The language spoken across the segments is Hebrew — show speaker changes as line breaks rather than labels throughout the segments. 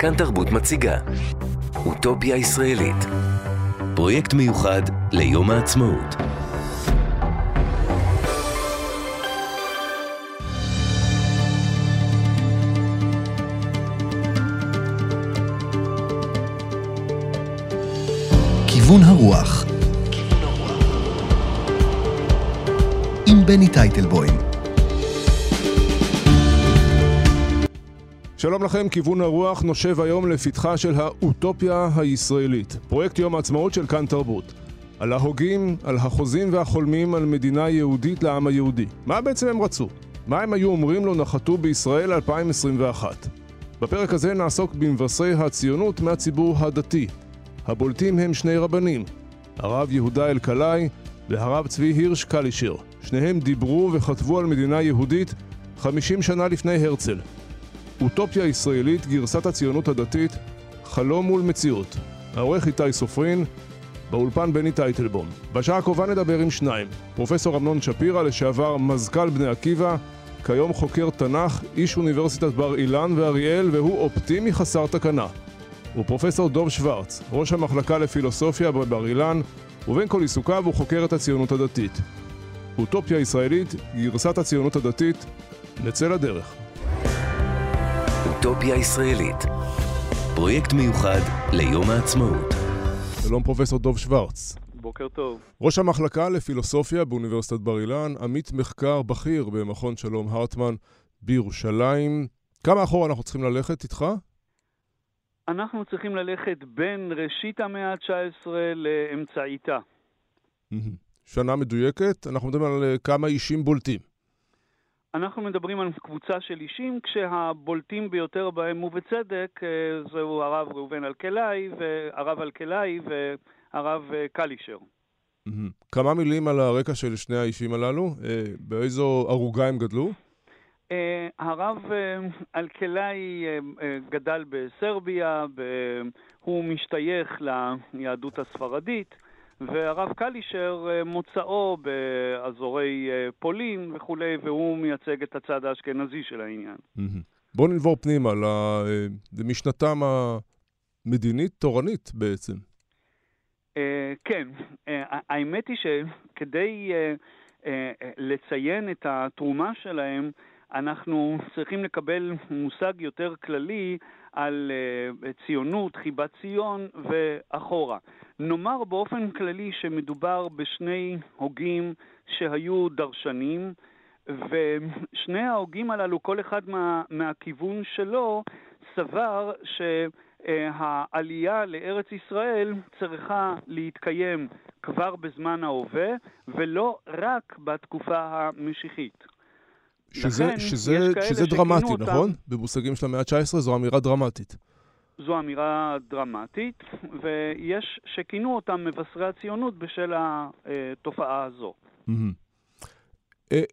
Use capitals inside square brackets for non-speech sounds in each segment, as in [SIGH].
כאן תרבות מציגה. אוטופיה ישראלית. פרויקט מיוחד ליום העצמאות.
כיוון הרוח. עם בני טייטלבוים
שלום לכם, כיוון הרוח נושב היום לפתחה של האוטופיה הישראלית. פרויקט יום העצמאות של כאן תרבות. על ההוגים, על החוזים והחולמים על מדינה יהודית לעם היהודי. מה בעצם הם רצו? מה הם היו אומרים לו נחתו בישראל 2021? בפרק הזה נעסוק במבשרי הציונות מהציבור הדתי. הבולטים הם שני רבנים, הרב יהודה אלקלעי והרב צבי הירש קלישר. שניהם דיברו וכתבו על מדינה יהודית 50 שנה לפני הרצל. אוטופיה ישראלית, גרסת הציונות הדתית, חלום מול מציאות. העורך איתי סופרין, באולפן בני טייטלבום. בשעה הקרובה נדבר עם שניים. פרופסור אמנון שפירא, לשעבר מזכ"ל בני עקיבא, כיום חוקר תנ"ך, איש אוניברסיטת בר אילן ואריאל, והוא אופטימי חסר תקנה. ופרופסור דוב שוורץ, ראש המחלקה לפילוסופיה בבר אילן, ובין כל עיסוקיו הוא חוקר את הציונות הדתית. אוטופיה ישראלית, גרסת הציונות הדתית, נצא לדרך.
אוטופיה ישראלית פרויקט מיוחד ליום העצמאות
שלום פרופסור דוב שוורץ.
בוקר טוב.
ראש המחלקה לפילוסופיה באוניברסיטת בר אילן, עמית מחקר בכיר במכון שלום הרטמן בירושלים. כמה אחורה אנחנו צריכים ללכת איתך?
אנחנו צריכים ללכת בין ראשית המאה ה-19 לאמצעיתה.
שנה מדויקת, אנחנו מדברים על אה, כמה אישים בולטים.
אנחנו מדברים על קבוצה של אישים, כשהבולטים ביותר בהם, ובצדק, אה, זהו הרב ראובן אלקלעי, והרב אלקלעי והרב אה, קלישר.
כמה מילים על הרקע של שני האישים הללו? אה, באיזו ערוגה הם גדלו?
הרב אלקלעי גדל בסרביה, הוא משתייך ליהדות הספרדית. והרב קלישר אה, מוצאו באזורי אה, פולין וכולי, והוא מייצג את הצד האשכנזי של העניין.
בואו ננבור פנימה למשנתם המדינית-תורנית בעצם.
אה, כן, האמת היא שכדי לציין את התרומה שלהם, אנחנו צריכים לקבל מושג יותר כללי על ציונות, חיבת ציון ואחורה. נאמר באופן כללי שמדובר בשני הוגים שהיו דרשנים, ושני ההוגים הללו, כל אחד מה, מהכיוון שלו, סבר שהעלייה לארץ ישראל צריכה להתקיים כבר בזמן ההווה, ולא רק בתקופה המשיחית.
שזה, לכן, שזה, שזה דרמטי, אותם, נכון? במושגים של המאה ה-19 זו אמירה דרמטית.
זו אמירה דרמטית, ויש שכינו אותם מבשרי הציונות בשל התופעה הזו.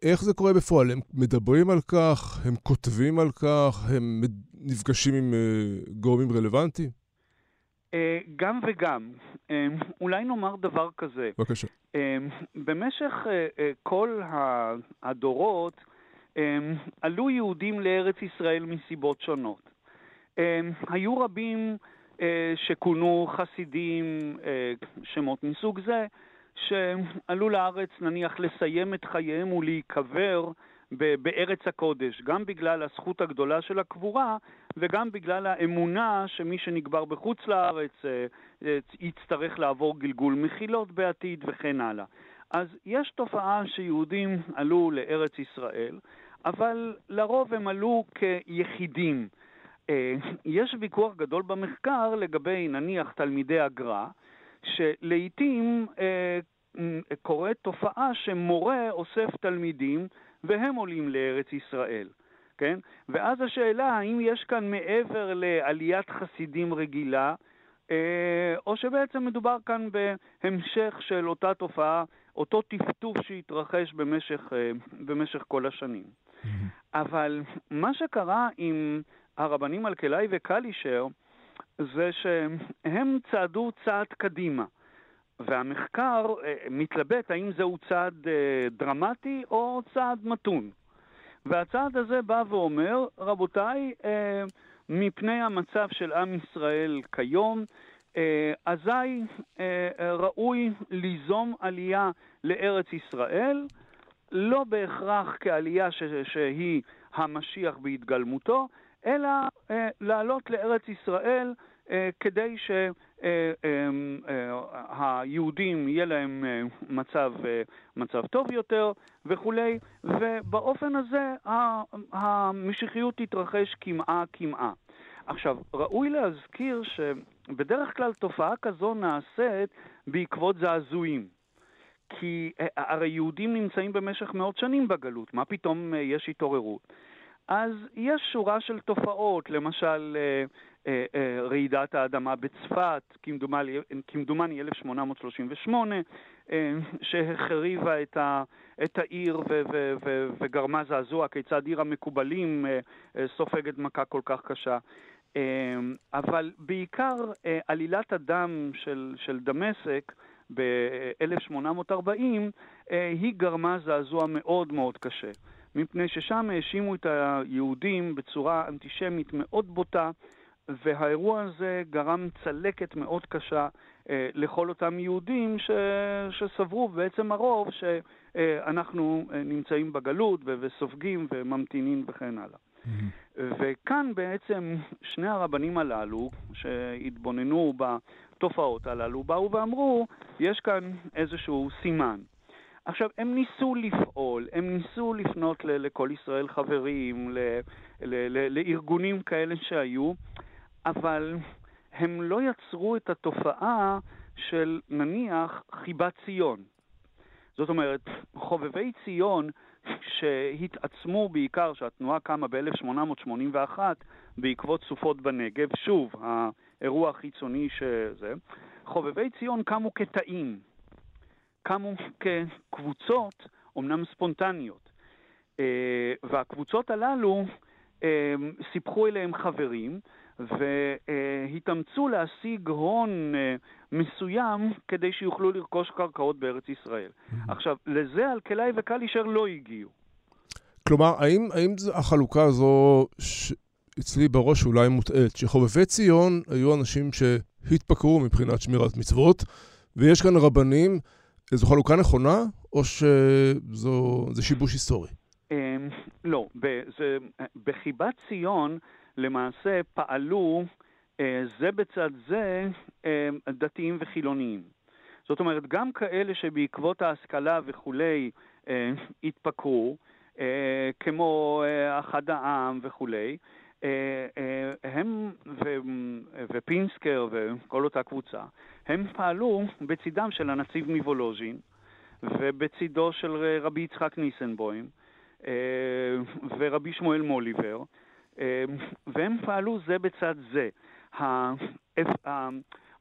איך זה קורה בפועל? הם מדברים על כך? הם כותבים על כך? הם נפגשים עם אה, גורמים רלוונטיים?
אה, גם וגם. אה, אולי נאמר דבר כזה.
בבקשה.
במשך כל הדורות עלו יהודים לארץ ישראל מסיבות שונות. אמ, היו רבים אה, שכונו חסידים, אה, שמות מסוג זה, שעלו לארץ נניח לסיים את חייהם ולהיקבר בארץ הקודש, גם בגלל הזכות הגדולה של הקבורה וגם בגלל האמונה שמי שנקבר בחוץ לארץ אה, יצטרך לעבור גלגול מחילות בעתיד וכן הלאה. אז יש תופעה שיהודים עלו לארץ ישראל, אבל לרוב הם עלו כיחידים. אה, יש ויכוח גדול במחקר לגבי נניח תלמידי הגר"א, שלעיתים אה, קורית תופעה שמורה אוסף תלמידים והם עולים לארץ ישראל, כן? ואז השאלה האם יש כאן מעבר לעליית חסידים רגילה, או שבעצם מדובר כאן בהמשך של אותה תופעה, אותו טפטוף שהתרחש במשך, במשך כל השנים. Mm-hmm. אבל מה שקרה עם הרבנים אלקלעי וקלישר זה שהם צעדו צעד קדימה. והמחקר אה, מתלבט האם זהו צעד אה, דרמטי או צעד מתון. והצעד הזה בא ואומר, רבותיי, אה, מפני המצב של עם ישראל כיום, אה, אזי אה, ראוי ליזום עלייה לארץ ישראל, לא בהכרח כעלייה ש- שהיא המשיח בהתגלמותו, אלא אה, לעלות לארץ ישראל כדי שהיהודים אה, אה, יהיה להם אה, מצב, אה, מצב טוב יותר וכולי, ובאופן הזה המשיחיות תתרחש קמעה קמעה. עכשיו, ראוי להזכיר שבדרך כלל תופעה כזו נעשית בעקבות זעזועים. כי אה, הרי יהודים נמצאים במשך מאות שנים בגלות, מה פתאום אה, יש התעוררות? אז יש שורה של תופעות, למשל אה, רעידת האדמה בצפת, כמדומני, כמדומני 1838, שהחריבה את, ה, את העיר ו, ו, ו, וגרמה זעזוע כיצד עיר המקובלים סופגת מכה כל כך קשה. אבל בעיקר עלילת הדם של, של דמשק ב-1840, היא גרמה זעזוע מאוד מאוד קשה. מפני ששם האשימו את היהודים בצורה אנטישמית מאוד בוטה, והאירוע הזה גרם צלקת מאוד קשה אה, לכל אותם יהודים ש... שסברו בעצם הרוב שאנחנו אה, נמצאים בגלות וסופגים וממתינים וכן הלאה. Mm-hmm. וכאן בעצם שני הרבנים הללו, שהתבוננו בתופעות הללו, באו ואמרו, יש כאן איזשהו סימן. עכשיו, הם ניסו לפעול, הם ניסו לפנות ל- לכל ישראל חברים, ל- ל- ל- לארגונים כאלה שהיו, אבל הם לא יצרו את התופעה של נניח חיבת ציון. זאת אומרת, חובבי ציון שהתעצמו בעיקר, שהתנועה קמה ב-1881 בעקבות סופות בנגב, שוב, האירוע החיצוני שזה, חובבי ציון קמו כתאים, קמו כקבוצות, אמנם ספונטניות, אה, והקבוצות הללו אה, סיפחו אליהם חברים, והתאמצו להשיג הון אה, מסוים כדי שיוכלו לרכוש קרקעות בארץ ישראל. עכשיו, לזה אלקלעי וקלישר לא הגיעו.
כלומר, האם, האם החלוקה הזו, ש... אצלי בראש אולי מוטעית, שחובבי ציון היו אנשים שהתפקרו מבחינת שמירת מצוות, ויש כאן רבנים, זו חלוקה נכונה, או שזה שיבוש היסטורי?
אמ, לא, בחיבת ציון למעשה פעלו אה, זה בצד זה אה, דתיים וחילוניים. זאת אומרת, גם כאלה שבעקבות ההשכלה וכולי אה, התפקרו, כמו אחד העם וכולי, הם ופינסקר וכל אותה קבוצה, הם פעלו בצידם של הנציב מוולוז'ין ובצידו של רבי יצחק ניסנבוים ורבי שמואל מוליבר, אמ, והם פעלו זה בצד זה.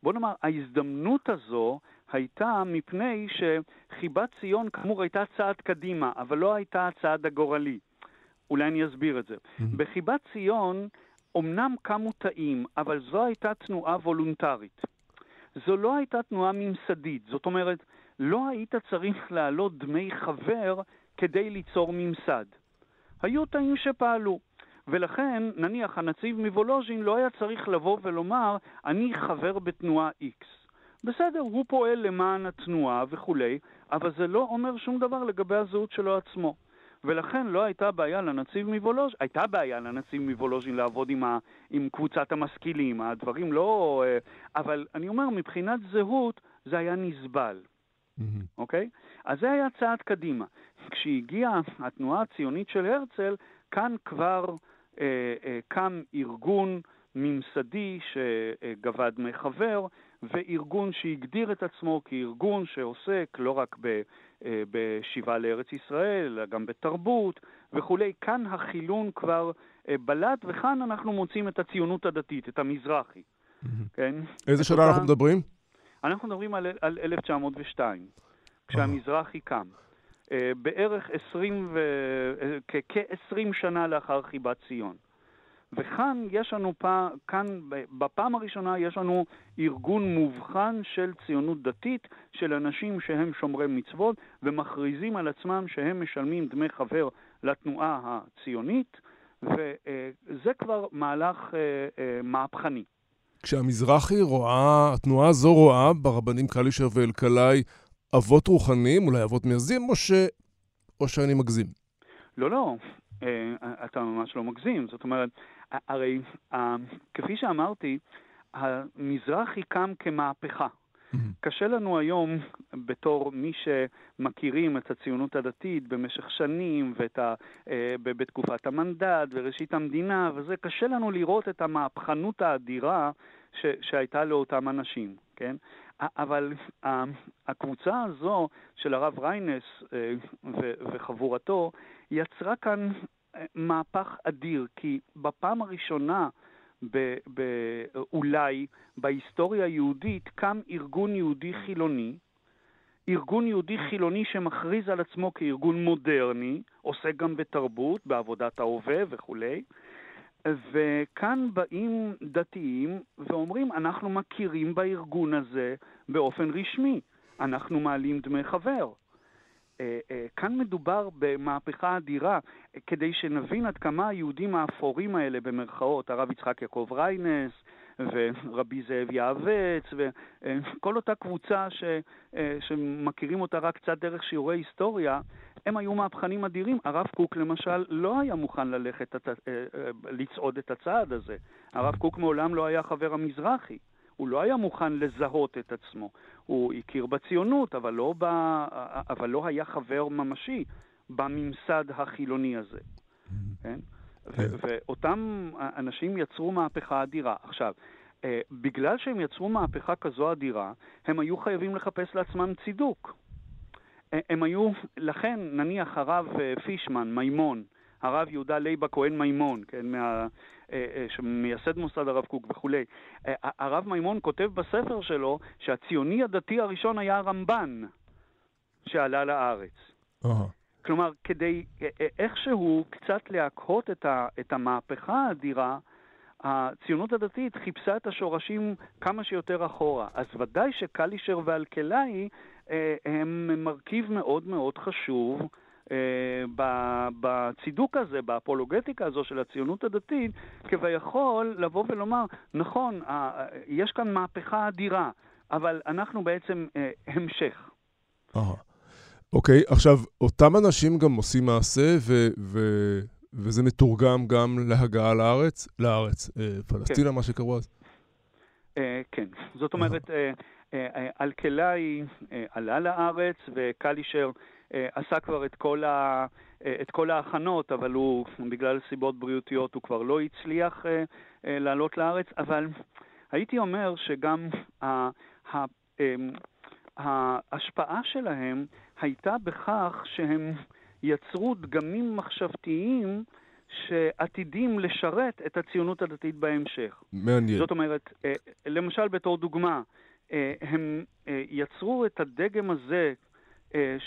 בוא נאמר, ההזדמנות הזו הייתה מפני שחיבת ציון כאמור הייתה צעד קדימה, אבל לא הייתה הצעד הגורלי. אולי אני אסביר את זה. Mm-hmm. בחיבת ציון אמנם קמו תאים, אבל זו הייתה תנועה וולונטרית. זו לא הייתה תנועה ממסדית, זאת אומרת, לא היית צריך להעלות דמי חבר כדי ליצור ממסד. היו תאים שפעלו. ולכן, נניח, הנציב מוולוז'ין לא היה צריך לבוא ולומר, אני חבר בתנועה X. בסדר, הוא פועל למען התנועה וכולי, אבל זה לא אומר שום דבר לגבי הזהות שלו עצמו. ולכן לא הייתה בעיה לנציב מוולוז'ין, הייתה בעיה לנציב מוולוז'ין לעבוד עם, ה, עם קבוצת המשכילים, הדברים לא... אה, אבל אני אומר, מבחינת זהות זה היה נסבל, אוקיי? Mm-hmm. Okay? אז זה היה צעד קדימה. כשהגיעה התנועה הציונית של הרצל, כאן כבר אה, אה, קם ארגון ממסדי שגבה דמי חבר, וארגון שהגדיר את עצמו כארגון שעוסק לא רק ב, בשיבה לארץ ישראל, גם בתרבות וכולי. כאן החילון כבר בלט, וכאן אנחנו מוצאים את הציונות הדתית, את המזרחי. כן?
איזה שנה. אנחנו מדברים?
אנחנו מדברים על, על 1902, כשהמזרחי קם. אה, בערך 20 ו... אה, כ-20 שנה לאחר חיבת ציון. וכאן יש לנו, פע... כאן בפעם הראשונה יש לנו ארגון מובחן של ציונות דתית, של אנשים שהם שומרי מצוות ומכריזים על עצמם שהם משלמים דמי חבר לתנועה הציונית, וזה כבר מהלך מהפכני.
כשהמזרחי רואה, התנועה הזו רואה ברבנים קלישר ואלקלעי אבות רוחניים, אולי אבות מייסדים, או, ש... או שאני מגזים?
לא, לא, אתה ממש לא מגזים. זאת אומרת, הרי כפי שאמרתי, המזרחי קם כמהפכה. קשה לנו היום, בתור מי שמכירים את הציונות הדתית במשך שנים, ואת ה, אה, בתקופת המנדט וראשית המדינה, וזה, קשה לנו לראות את המהפכנות האדירה ש, שהייתה לאותם אנשים, כן? אבל הקבוצה הזו של הרב ריינס אה, וחבורתו יצרה כאן אה, מהפך אדיר, כי בפעם הראשונה ב, ב, אולי בהיסטוריה היהודית קם ארגון יהודי חילוני, ארגון יהודי חילוני שמכריז על עצמו כארגון מודרני, עוסק גם בתרבות, בעבודת ההווה וכולי, וכאן באים דתיים ואומרים, אנחנו מכירים בארגון הזה באופן רשמי, אנחנו מעלים דמי חבר. אה, אה, כאן מדובר במהפכה אדירה, כדי שנבין עד כמה היהודים האפורים האלה, במרכאות, הרב יצחק יעקב ריינס, ורבי זאב יעבץ, וכל אותה קבוצה ש, אה, שמכירים אותה רק קצת דרך שיעורי היסטוריה, הם היו מהפכנים אדירים. הרב קוק למשל לא היה מוכן ללכת, לצעוד את הצעד הזה. הרב קוק מעולם לא היה חבר המזרחי. הוא לא היה מוכן לזהות את עצמו. הוא הכיר בציונות, אבל לא, ב... אבל לא היה חבר ממשי בממסד החילוני הזה. כן? ואותם אנשים יצרו מהפכה אדירה. עכשיו, אה, בגלל שהם יצרו מהפכה כזו אדירה, הם היו חייבים לחפש לעצמם צידוק. הם היו, לכן, נניח הרב אה, פישמן, מימון, הרב יהודה לייבה כהן מימון, כן, מה, אה, אה, שמייסד מוסד הרב קוק וכולי. הרב מימון כותב בספר שלו שהציוני הדתי הראשון היה הרמב"ן שעלה לארץ. Uh-huh. כלומר, כדי איכשהו קצת להקהות את, ה, את המהפכה האדירה, הציונות הדתית חיפשה את השורשים כמה שיותר אחורה. אז ודאי שקלישר ואלקלעי הם מרכיב מאוד מאוד חשוב אה, בצידוק הזה, באפולוגטיקה הזו של הציונות הדתית, כביכול לבוא ולומר, נכון, יש כאן מהפכה אדירה, אבל אנחנו בעצם אה, המשך.
אוקיי, okay, עכשיו, אותם אנשים גם עושים מעשה, ו- וזה מתורגם גם להגעה לארץ, לארץ, אה, פלסטינה, כן. מה שקראו אז?
כן, זאת אומרת, אלקלעי עלה לארץ, וקלישר אה, עשה כבר את כל, ה, אה, את כל ההכנות, אבל הוא, בגלל סיבות בריאותיות, הוא כבר לא הצליח אה, לעלות לארץ, אבל הייתי אומר שגם ה, ה, ההשפעה שלהם הייתה בכך שהם יצרו דגמים מחשבתיים שעתידים לשרת את הציונות הדתית בהמשך.
מעניין.
זאת אומרת, למשל בתור דוגמה, הם יצרו את הדגם הזה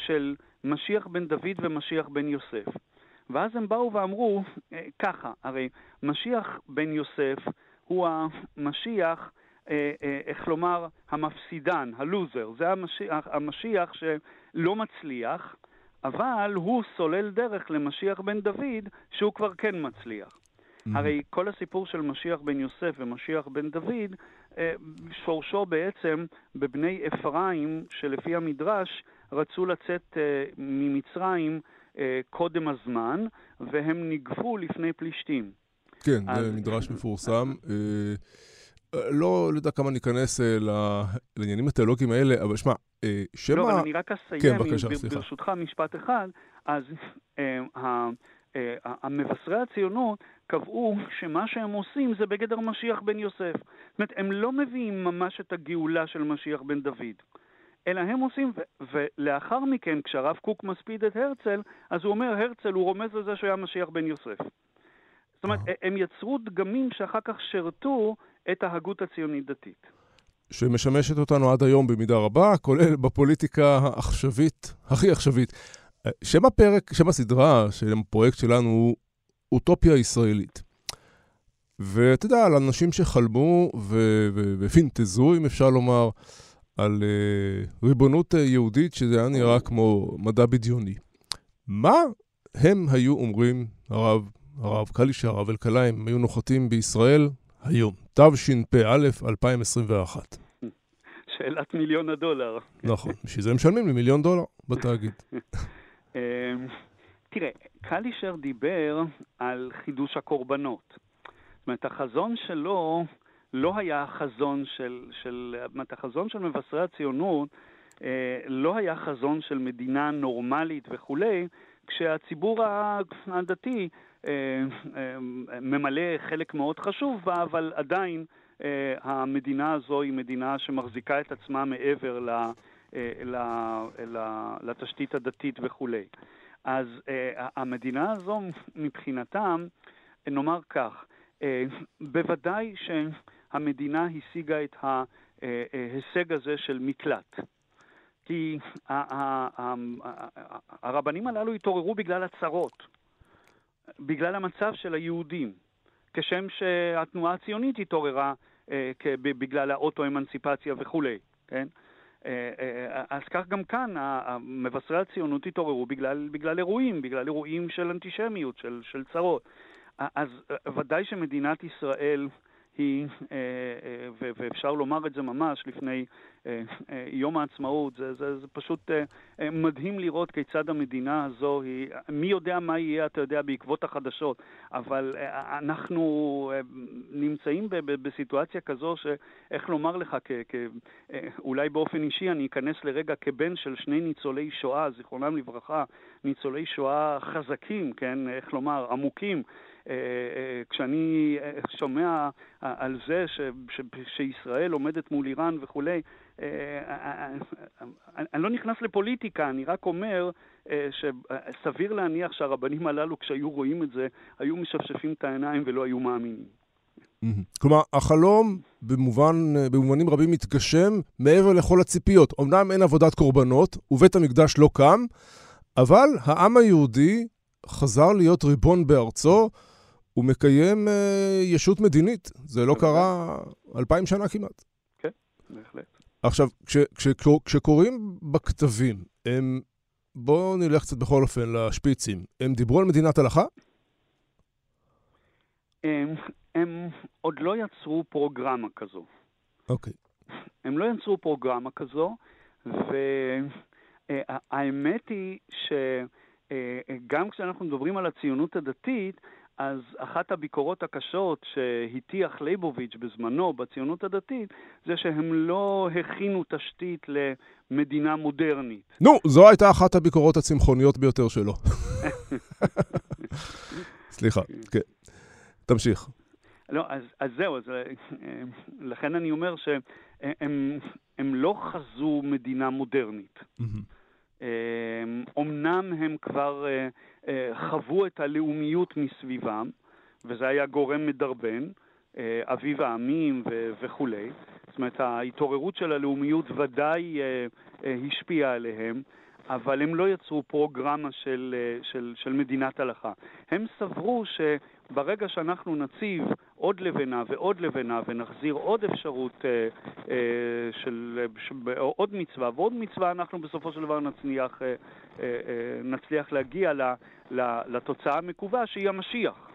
של משיח בן דוד ומשיח בן יוסף. ואז הם באו ואמרו אה, ככה, הרי משיח בן יוסף הוא המשיח, אה, אה, איך לומר, המפסידן, הלוזר. זה המשיח, המשיח שלא מצליח, אבל הוא סולל דרך למשיח בן דוד שהוא כבר כן מצליח. Mm-hmm. הרי כל הסיפור של משיח בן יוסף ומשיח בן דוד, שורשו בעצם בבני אפרים, שלפי המדרש רצו לצאת אה, ממצרים אה, קודם הזמן, והם ניגפו לפני פלישתים.
כן, אז... זה מדרש מפורסם. אה, לא יודע כמה ניכנס לעניינים התיאולוגיים האלה, אבל שמע,
שמא... לא, אבל אני רק אסיים, כן, בבקשה, סליחה. ברשותך משפט אחד, אז המבשרי הציונות קבעו שמה שהם עושים זה בגדר משיח בן יוסף. זאת אומרת, הם לא מביאים ממש את הגאולה של משיח בן דוד. אלא הם עושים, ולאחר מכן, כשהרב קוק מספיד את הרצל, אז הוא אומר, הרצל, הוא רומז לזה שהוא היה משיח בן יוסף. זאת אומרת, אה. הם יצרו דגמים שאחר כך שירתו את ההגות הציונית-דתית.
שמשמשת אותנו עד היום במידה רבה, כולל בפוליטיקה העכשווית, הכי עכשווית. אה, שם הפרק, שם הסדרה של הפרויקט שלנו הוא אוטופיה ישראלית. ואתה יודע, על אנשים שחלמו ופינטזו, אם אפשר לומר, על uh, ריבונות uh, יהודית, שזה היה נראה כמו מדע בדיוני. מה הם היו אומרים, הרב, הרב קלישר, הרב אלקלעי, היו נוחתים בישראל היום, תשפ"א 2021.
שאלת מיליון הדולר.
נכון, בשביל זה משלמים לי מיליון דולר בתאגיד. [LAUGHS]
אמ, תראה, קלישר דיבר על חידוש הקורבנות. זאת אומרת, החזון שלו לא היה החזון של, של, זאת אומרת, החזון של מבשרי הציונות אה, לא היה חזון של מדינה נורמלית וכולי, כשהציבור הדתי אה, אה, ממלא חלק מאוד חשוב בה, אבל עדיין אה, המדינה הזו היא מדינה שמחזיקה את עצמה מעבר ל, לתשתית הדתית וכולי. אז המדינה הזו מבחינתם, נאמר כך, בוודאי שהמדינה השיגה את ההישג הזה של מקלט. כי הרבנים הללו התעוררו בגלל הצרות, בגלל המצב של היהודים, כשם שהתנועה הציונית התעוררה אה, בגלל האוטו-אמנציפציה וכולי, כן? אה, אה, אז כך גם כאן, מבשרי הציונות התעוררו בגלל, בגלל אירועים, בגלל אירועים של אנטישמיות, של, של צרות. אז ודאי שמדינת ישראל היא, אה, אה, ואפשר לומר את זה ממש לפני אה, יום העצמאות, זה, זה, זה פשוט מדהים לראות כיצד המדינה הזו היא, מי יודע מה יהיה, אתה יודע, בעקבות החדשות, אבל אנחנו נמצאים בסיטואציה כזו שאיך לומר לך, כ, כ, אולי באופן אישי אני אכנס לרגע כבן של שני ניצולי שואה, זיכרונם לברכה, ניצולי שואה חזקים, כן, איך לומר, עמוקים. אה, אה, כשאני אה, שומע על זה ש, ש, שישראל עומדת מול איראן וכולי, אני לא נכנס לפוליטיקה, אני רק אומר שסביר להניח שהרבנים הללו, כשהיו רואים את זה, היו משפשפים את העיניים ולא היו מאמינים.
כלומר, החלום במובן, במובנים רבים מתגשם מעבר לכל הציפיות. אמנם אין עבודת קורבנות, ובית המקדש לא קם, אבל העם היהודי חזר להיות ריבון בארצו, הוא מקיים אה, ישות מדינית. זה לא קרה אלפיים שנה כמעט.
כן, בהחלט.
עכשיו, כש, כש, כשקוראים בכתבים, הם... בואו נלך קצת בכל אופן לשפיצים. הם דיברו על מדינת הלכה?
הם, הם עוד לא יצרו פרוגרמה כזו.
אוקיי.
הם לא יצרו פרוגרמה כזו, והאמת היא שגם כשאנחנו מדברים על הציונות הדתית, אז אחת הביקורות הקשות שהטיח ליבוביץ' בזמנו בציונות הדתית, זה שהם לא הכינו תשתית למדינה מודרנית.
נו, זו הייתה אחת הביקורות הצמחוניות ביותר שלו. [LAUGHS] סליחה, כן. תמשיך.
לא, אז, אז זהו, אז, אה, לכן אני אומר שהם לא חזו מדינה מודרנית. אומנם הם כבר אה, חוו את הלאומיות מסביבם, וזה היה גורם מדרבן, אה, אביב העמים ו- וכולי. זאת אומרת, ההתעוררות של הלאומיות ודאי השפיעה עליהם, אבל הם לא יצרו פרוגרמה של, של, של מדינת הלכה. הם סברו שברגע שאנחנו נציב עוד לבנה ועוד לבנה ונחזיר עוד אפשרות אה, אה, של, של עוד מצווה ועוד מצווה, אנחנו בסופו של דבר נצליח, אה, אה, אה, נצליח להגיע ל, ל, לתוצאה המקווה שהיא המשיח.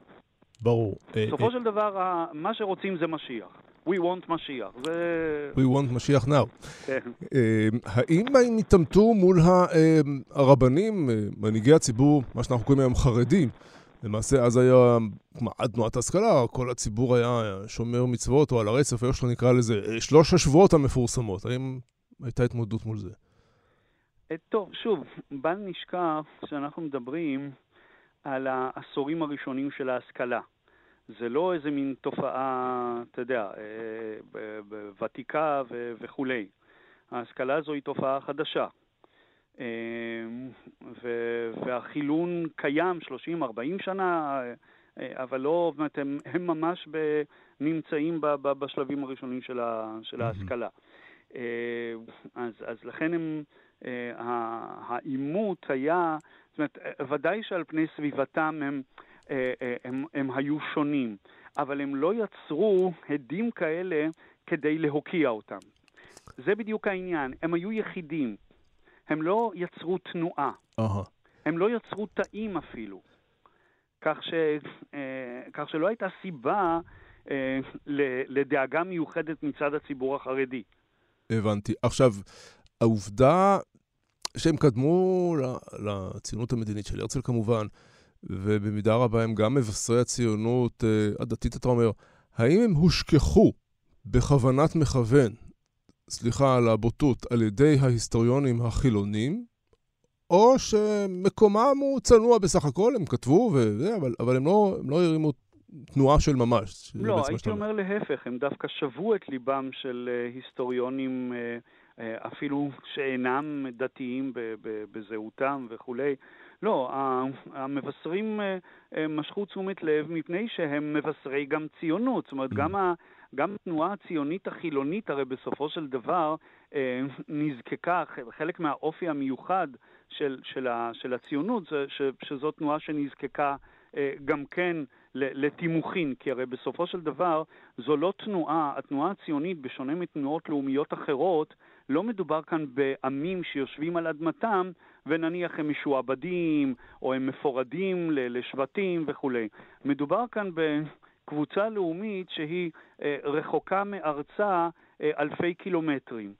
ברור.
בסופו אה, של דבר, מה שרוצים זה משיח. We want משיח. זה...
We want משיח now.
כן.
אה, האם הם התעמתו מול אה, הרבנים, מנהיגי הציבור, מה שאנחנו קוראים היום חרדים? למעשה אז היה עד תנועת ההשכלה, כל הציבור היה שומר מצוות, או על הרצף, איך שלא נקרא לזה, שלוש השבועות המפורסמות. האם הייתה התמודדות מול זה?
טוב, שוב, בל נשכח שאנחנו מדברים על העשורים הראשונים של ההשכלה. זה לא איזה מין תופעה, אתה יודע, אה, ותיקה וכולי. ההשכלה הזו היא תופעה חדשה. אה, והחילון קיים 30-40 שנה, אה, אבל לא, זאת אומרת, הם, הם ממש ב, נמצאים ב, ב, בשלבים הראשונים של, ה, של ההשכלה. אז, אז לכן הם, העימות היה, זאת אומרת, ודאי שעל פני סביבתם הם, אה, אה, הם, הם היו שונים, אבל הם לא יצרו הדים כאלה כדי להוקיע אותם. זה בדיוק העניין, הם היו יחידים, הם לא יצרו תנועה,
uh-huh.
הם לא יצרו תאים אפילו. כך, ש, כך שלא הייתה סיבה לדאגה מיוחדת מצד הציבור החרדי.
הבנתי. עכשיו, העובדה שהם קדמו לציונות המדינית של הרצל כמובן, ובמידה רבה הם גם מבשרי הציונות הדתית, אתה אומר, האם הם הושכחו בכוונת מכוון, סליחה על הבוטות, על ידי ההיסטוריונים החילונים, או שמקומם הוא צנוע בסך הכל, הם כתבו, וזה, אבל, אבל הם, לא, הם לא הרימו תנועה של ממש.
לא, הייתי אומר להפך, הם דווקא שבו את ליבם של uh, היסטוריונים, uh, uh, אפילו שאינם דתיים בזהותם וכולי. לא, המבשרים משכו תשומת לב מפני שהם מבשרי גם ציונות. זאת אומרת, גם, ה, גם התנועה הציונית החילונית, הרי בסופו של דבר נזקקה, חלק מהאופי המיוחד של, של, ה, של הציונות, זה, ש, שזו תנועה שנזקקה גם כן לתימוכין, כי הרי בסופו של דבר זו לא תנועה, התנועה הציונית, בשונה מתנועות לאומיות אחרות, לא מדובר כאן בעמים שיושבים על אדמתם ונניח הם משועבדים או הם מפורדים לשבטים וכולי. מדובר כאן בקבוצה לאומית שהיא אה, רחוקה מארצה אה, אלפי קילומטרים.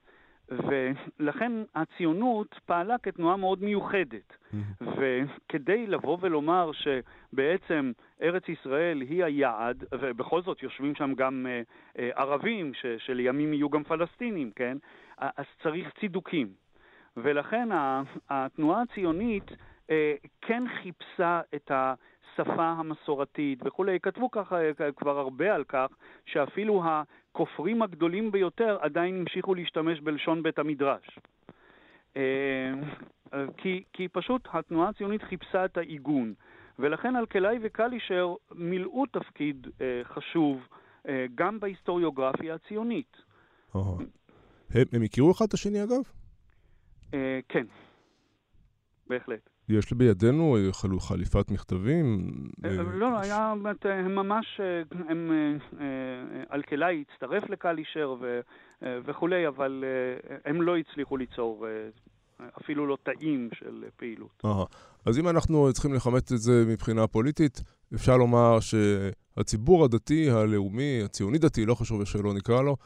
ולכן הציונות פעלה כתנועה מאוד מיוחדת. Mm-hmm. וכדי לבוא ולומר שבעצם ארץ ישראל היא היעד, ובכל זאת יושבים שם גם אה, אה, ערבים, ש, שלימים יהיו גם פלסטינים, כן? אז צריך צידוקים. ולכן התנועה הציונית אה, כן חיפשה את השפה המסורתית וכולי. כתבו ככה כבר הרבה על כך, שאפילו הכופרים הגדולים ביותר עדיין המשיכו להשתמש בלשון בית המדרש. אה, כי, כי פשוט התנועה הציונית חיפשה את העיגון, ולכן אלקלעי וקלישר מילאו תפקיד אה, חשוב אה, גם בהיסטוריוגרפיה הציונית.
הם, הם הכירו אחד את השני אגב?
אה, כן, בהחלט.
יש בידינו חליפת מכתבים?
אה, אה, לא, היה, הם ממש, הם, אלקלעי הצטרף לקלישר וכולי, אבל הם לא הצליחו ליצור אפילו לא תאים של פעילות.
אז אם אנחנו צריכים לכמת את זה מבחינה פוליטית, אפשר לומר שהציבור הדתי, הלאומי, הציוני-דתי, לא חשוב איך שלא נקרא לו,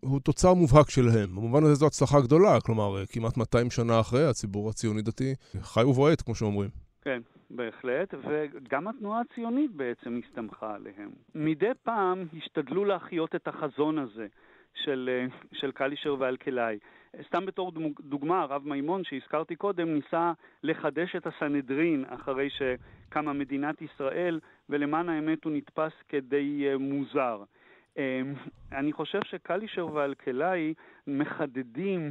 הוא תוצר מובהק שלהם. במובן הזה זו הצלחה גדולה, כלומר, כמעט 200 שנה אחרי, הציבור הציוני-דתי חי ובועט, כמו שאומרים.
כן, בהחלט, וגם התנועה הציונית בעצם הסתמכה עליהם. מדי פעם השתדלו להחיות את החזון הזה של, של קלישר ואלקלעי. סתם בתור דוגמה, הרב מימון שהזכרתי קודם ניסה לחדש את הסנהדרין אחרי שקמה מדינת ישראל, ולמען האמת הוא נתפס כדי אה, מוזר. אמ, אני חושב שקלישר ואלקלעי מחדדים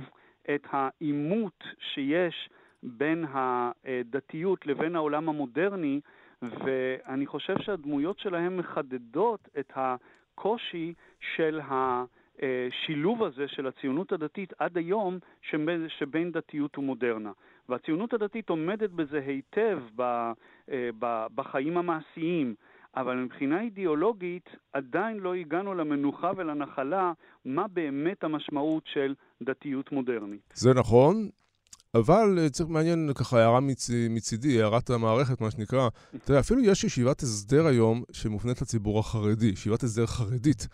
את העימות שיש בין הדתיות לבין העולם המודרני, ואני חושב שהדמויות שלהם מחדדות את הקושי של השילוב הזה של הציונות הדתית עד היום שבין דתיות ומודרנה. והציונות הדתית עומדת בזה היטב אה, בחיים המעשיים. אבל מבחינה אידיאולוגית עדיין לא הגענו למנוחה ולנחלה מה באמת המשמעות של דתיות מודרנית.
זה נכון, אבל אה, צריך מעניין ככה הערה מצ... מצידי, הערת המערכת, מה שנקרא. תראה, אפילו יש ישיבת הסדר היום שמופנית לציבור החרדי, ישיבת הסדר חרדית.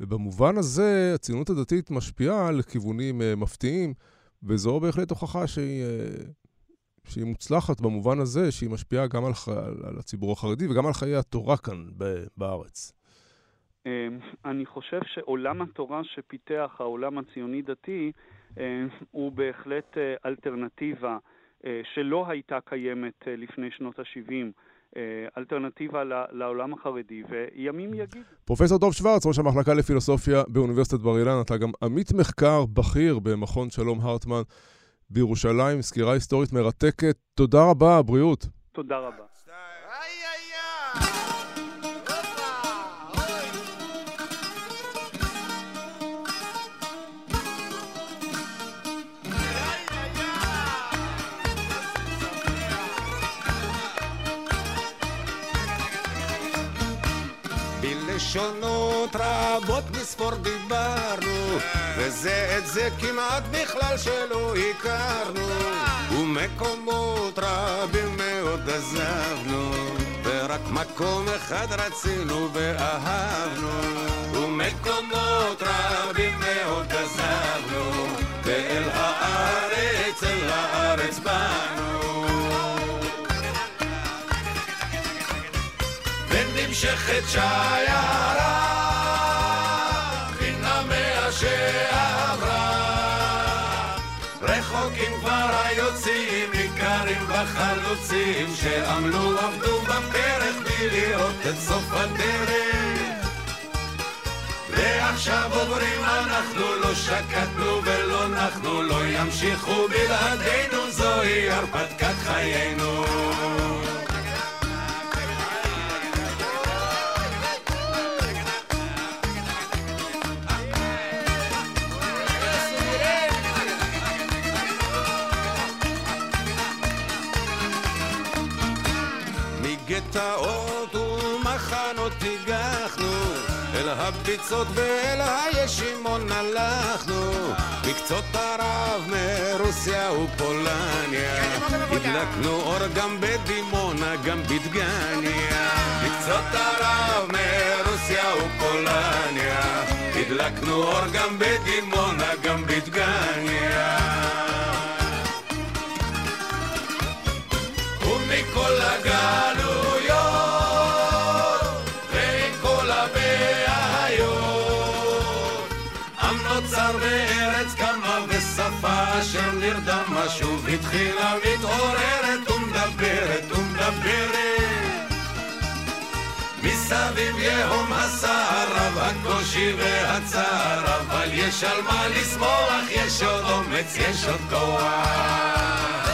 ובמובן הזה הציונות הדתית משפיעה על כיוונים uh, מפתיעים, וזו בהחלט הוכחה שהיא uh, שהיא מוצלחת במובן הזה שהיא משפיעה גם על, על, על הציבור החרדי וגם על חיי התורה כאן בארץ.
אמ, אני חושב שעולם התורה שפיתח העולם הציוני-דתי אמ, הוא בהחלט אה, אלטרנטיבה אה, שלא הייתה קיימת אה, לפני שנות ה-70. אלטרנטיבה לעולם החרדי, וימים יגידו.
פרופסור דוב שוורץ, ראש המחלקה לפילוסופיה באוניברסיטת בר אילן, אתה גם עמית מחקר בכיר במכון שלום הרטמן. בירושלים, סקירה היסטורית מרתקת. תודה רבה, בריאות.
תודה רבה.
בלשונות רבות מספור דיברנו, וזה את זה כמעט בכלל שלא הכרנו, ומקומות רבים מאוד עזבנו, ורק מקום אחד רצינו ואהבנו, ומקומות רבים מאוד עזבנו, ואל הארץ, אל הארץ באנו. ונמשכת שיירה מן המאה שעברה. רחוקים כבר היוצאים, ניכרים בחלוצים שעמלו עבדו בפרק בלי לראות את סוף הדרך. ועכשיו עוברים אנחנו לא שקטנו ולא נחנו לא ימשיכו בלעדינו זוהי הרפתקת חיינו מגטאות ומחנות הגחנו אל הביצות ואל הישימון הלכנו. מקצות ערב מרוסיה ופולניה. הדלקנו אור גם בדימונה גם בדגניה. מקצות ערב מרוסיה ופולניה. הדלקנו אור גם בדימונה גם בדגניה. ומכל הגלויות אשר נרדמה שוב התחילה מתעוררת ומדברת ומדברת. מסביב יהום הסער רב הקושי והצער אבל יש על מה לשמוח יש עוד אומץ יש עוד כוח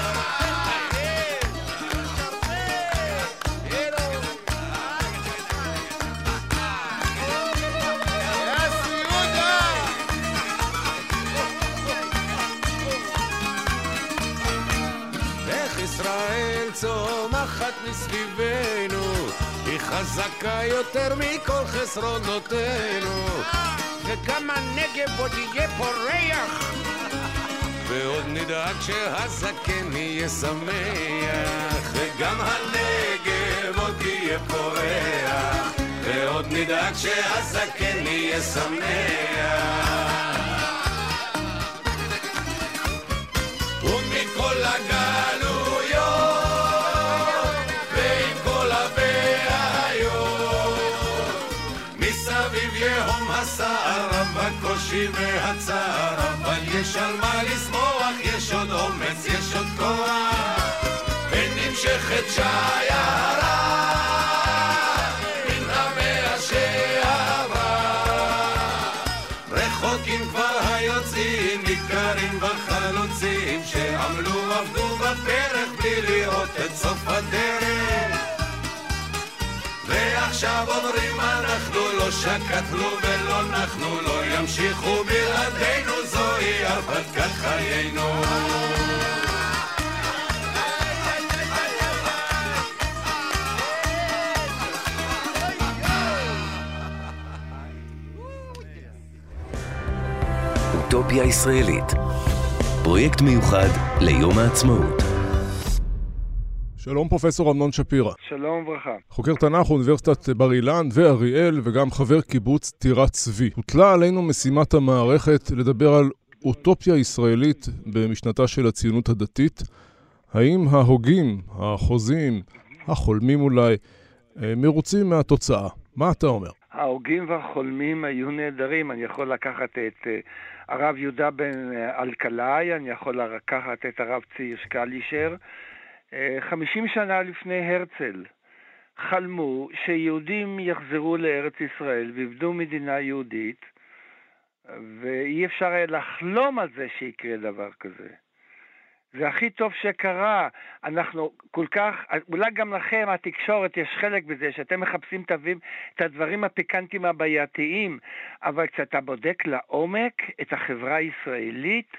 מסביבנו, היא חזקה יותר מכל חסרונותינו.
וגם הנגב עוד יהיה פורח.
ועוד נדאג שהזקן יהיה שמח, וגם הנגב עוד יהיה פורח, ועוד נדאג שהזקן יהיה שמח. והצער אבל יש על מה לשמוח יש עוד אומץ יש עוד כוח. ונמשכת שיירה ניכרים בחלוצים שעמלו עבדו בפרק בלי לראות את סוף הדרך ועכשיו אומרים אנחנו לא שקטנו ולא נחנו לא ימשיכו בלעדינו זוהי הרפתקת חיינו
אוטופיה ישראלית. פרויקט מיוחד ליום העצמאות.
שלום פרופסור אמנון שפירא.
שלום וברכה.
חוקר תנ"ך אוניברסיטת בר אילן ואריאל וגם חבר קיבוץ טירת צבי. הוטלה עלינו משימת המערכת לדבר על אוטופיה ישראלית במשנתה של הציונות הדתית. האם ההוגים, החוזים, החולמים אולי, אה, מרוצים מהתוצאה? מה אתה אומר?
ההוגים והחולמים היו נהדרים. אני יכול לקחת את אה, הרב יהודה בן אה, אלקלעי, אני יכול לקחת את הרב ציר שקלישר. אה, חמישים שנה לפני הרצל חלמו שיהודים יחזרו לארץ ישראל ויבנו מדינה יהודית, ואי אפשר היה לחלום על זה שיקרה דבר כזה. זה הכי טוב שקרה. אנחנו כל כך, אולי גם לכם, התקשורת, יש חלק בזה, שאתם מחפשים תווים, את הדברים הפיקנטיים הבעייתיים, אבל כשאתה בודק לעומק את החברה הישראלית,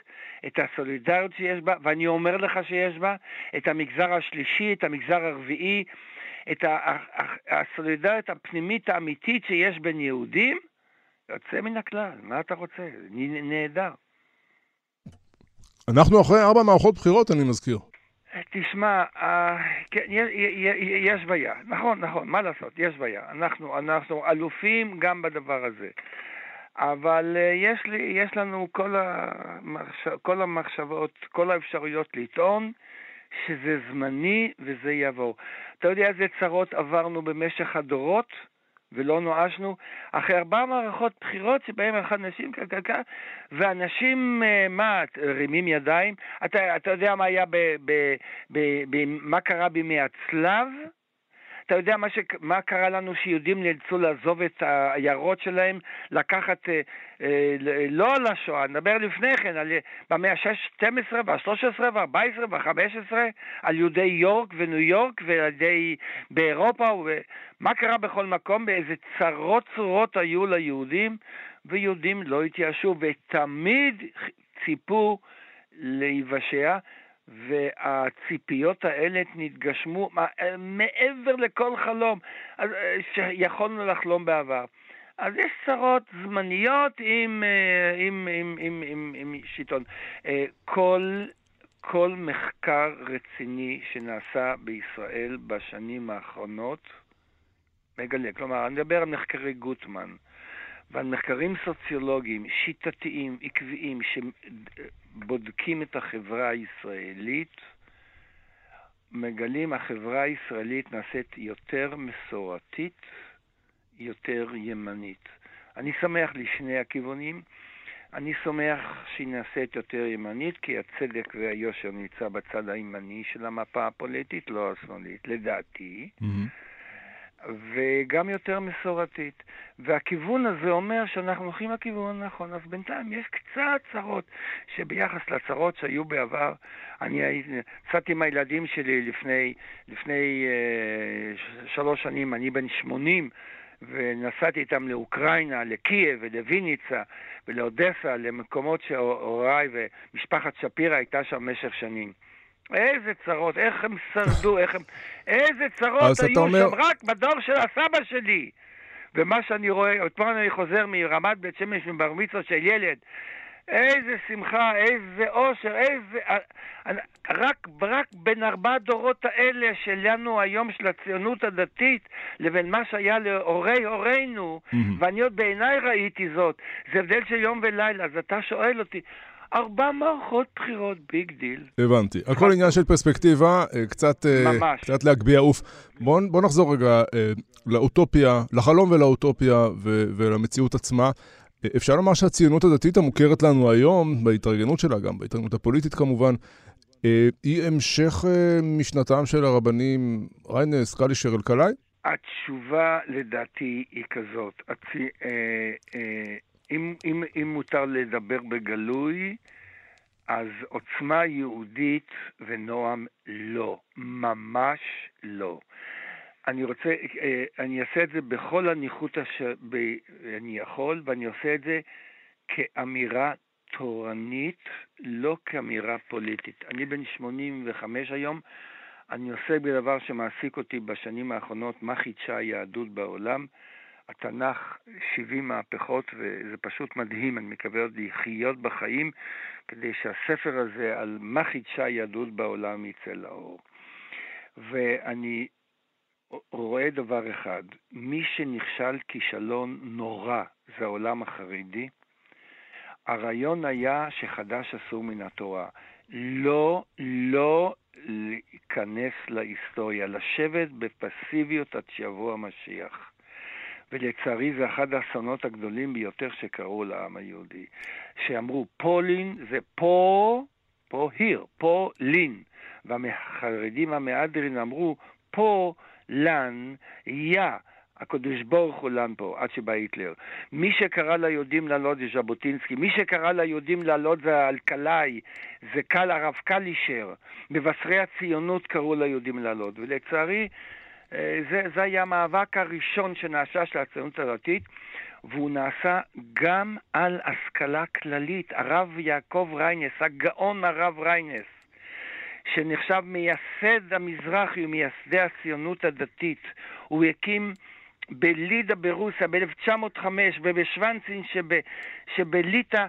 את הסולידריות שיש בה, ואני אומר לך שיש בה, את המגזר השלישי, את המגזר הרביעי, את הסולידריות הפנימית האמיתית שיש בין יהודים, יוצא מן הכלל. מה אתה רוצה? נהדר.
אנחנו אחרי ארבע מערכות בחירות, אני מזכיר.
תשמע, אה, כן, יש בעיה. נכון, נכון, מה לעשות, יש בעיה. אנחנו, אנחנו אלופים גם בדבר הזה. אבל אה, יש, לי, יש לנו כל, המחש... כל המחשבות, כל האפשרויות לטעון שזה זמני וזה יעבור. אתה יודע איזה צרות עברנו במשך הדורות? ולא נואשנו, אחרי ארבע מערכות בחירות שבהן אחד נשים כלכלה, ואנשים, אה, מה, רימים ידיים? אתה, אתה יודע מה היה, ב, ב, ב, ב, מה קרה בימי הצלב? אתה יודע מה, ש... מה קרה לנו שיהודים נאלצו לעזוב את העיירות שלהם, לקחת, אה, אה, לא על השואה, נדבר לפני כן, על, במאה ה-12 וה-13 וה-14 וה-15, על יהודי יורק וניו יורק ויהודי באירופה, ומה קרה בכל מקום, באיזה צרות צורות היו ליהודים, ויהודים לא התייאשו ותמיד ציפו להיוושע. והציפיות האלה נתגשמו מעבר לכל חלום אה, שיכולנו לחלום בעבר. אז יש צרות זמניות עם, אה, עם, עם, עם, עם, עם שלטון. אה, כל, כל מחקר רציני שנעשה בישראל בשנים האחרונות מגלה, כלומר, אני מדבר על מחקרי גוטמן, ועל מחקרים סוציולוגיים שיטתיים, עקביים, שבודקים את החברה הישראלית, מגלים החברה הישראלית נעשית יותר מסורתית, יותר ימנית. אני שמח לשני הכיוונים. אני שמח שהיא נעשית יותר ימנית, כי הצדק והיושר נמצא בצד הימני של המפה הפוליטית, לא השמאלית, לדעתי. Mm-hmm. וגם יותר מסורתית. והכיוון הזה אומר שאנחנו הולכים לכיוון הנכון. אז בינתיים יש קצת צרות שביחס לצרות שהיו בעבר, אני יצאתי עם הילדים שלי לפני, לפני אה, שלוש שנים, אני בן שמונים, ונסעתי איתם לאוקראינה, לקייב ולוויניצה ולאודסה, למקומות שהוריי ומשפחת שפירא הייתה שם במשך שנים. איזה צרות, איך הם שרדו, איך הם... איזה צרות היו אומר... שם רק בדור של הסבא שלי. ומה שאני רואה, אתמול אני חוזר מרמת בית שמש מבר מצווה של ילד. איזה שמחה, איזה אושר, איזה... אה, רק, רק בין ארבע הדורות האלה שלנו היום, של הציונות הדתית, לבין מה שהיה להורי הורינו, mm-hmm. ואני עוד בעיניי ראיתי זאת, זה הבדל של יום ולילה. אז אתה שואל אותי, ארבע מערכות בחירות, big deal.
הבנתי. הכל עניין של פרספקטיבה, אה, קצת, אה, ממש. קצת להגביה עוף. בוא, בוא נחזור רגע אה, לאוטופיה, לחלום ולאוטופיה ו- ולמציאות עצמה. אפשר לומר שהציונות הדתית המוכרת לנו היום, בהתארגנות שלה, גם בהתארגנות הפוליטית כמובן, היא המשך משנתם של הרבנים ריינס, קלישר, אלקלעי?
התשובה לדעתי היא כזאת. אה, אה, אם, אם, אם מותר לדבר בגלוי, אז עוצמה יהודית ונועם לא, ממש לא. אני רוצה, אה, אני אעשה את זה בכל הניחות שאני יכול, ואני עושה את זה כאמירה תורנית, לא כאמירה פוליטית. אני בן 85 היום, אני עוסק בדבר שמעסיק אותי בשנים האחרונות, מה חידשה היהדות בעולם. התנ"ך 70 מהפכות, וזה פשוט מדהים, אני מקווה עוד לחיות בחיים, כדי שהספר הזה על מה חידשה היהדות בעולם יצא לאור. ואני רואה דבר אחד, מי שנכשל כישלון נורא זה העולם החרדי. הרעיון היה שחדש אסור מן התורה. לא, לא להיכנס להיסטוריה, לשבת בפסיביות עד שיבוא המשיח. ולצערי זה אחד האסונות הגדולים ביותר שקרו לעם היהודי. שאמרו פולין זה פה, פה היר, פה לין. והחרדים המהדרין אמרו פה לן יא. הקדוש ברוך הוא לן פה, עד שבא היטלר. מי שקרא ליהודים לעלות זה ז'בוטינסקי, מי שקרא ליהודים לעלות זה אלקלעי, זה קל, הרב קלישר. מבשרי הציונות קראו ליהודים לעלות, ולצערי זה, זה היה המאבק הראשון שנעשה של הציונות הדתית, והוא נעשה גם על השכלה כללית. הרב יעקב ריינס, הגאון הרב ריינס, שנחשב מייסד המזרחי ומייסדי הציונות הדתית. הוא הקים בלידה ברוסיה ב-1905 ובשוונצין שב, שבליטא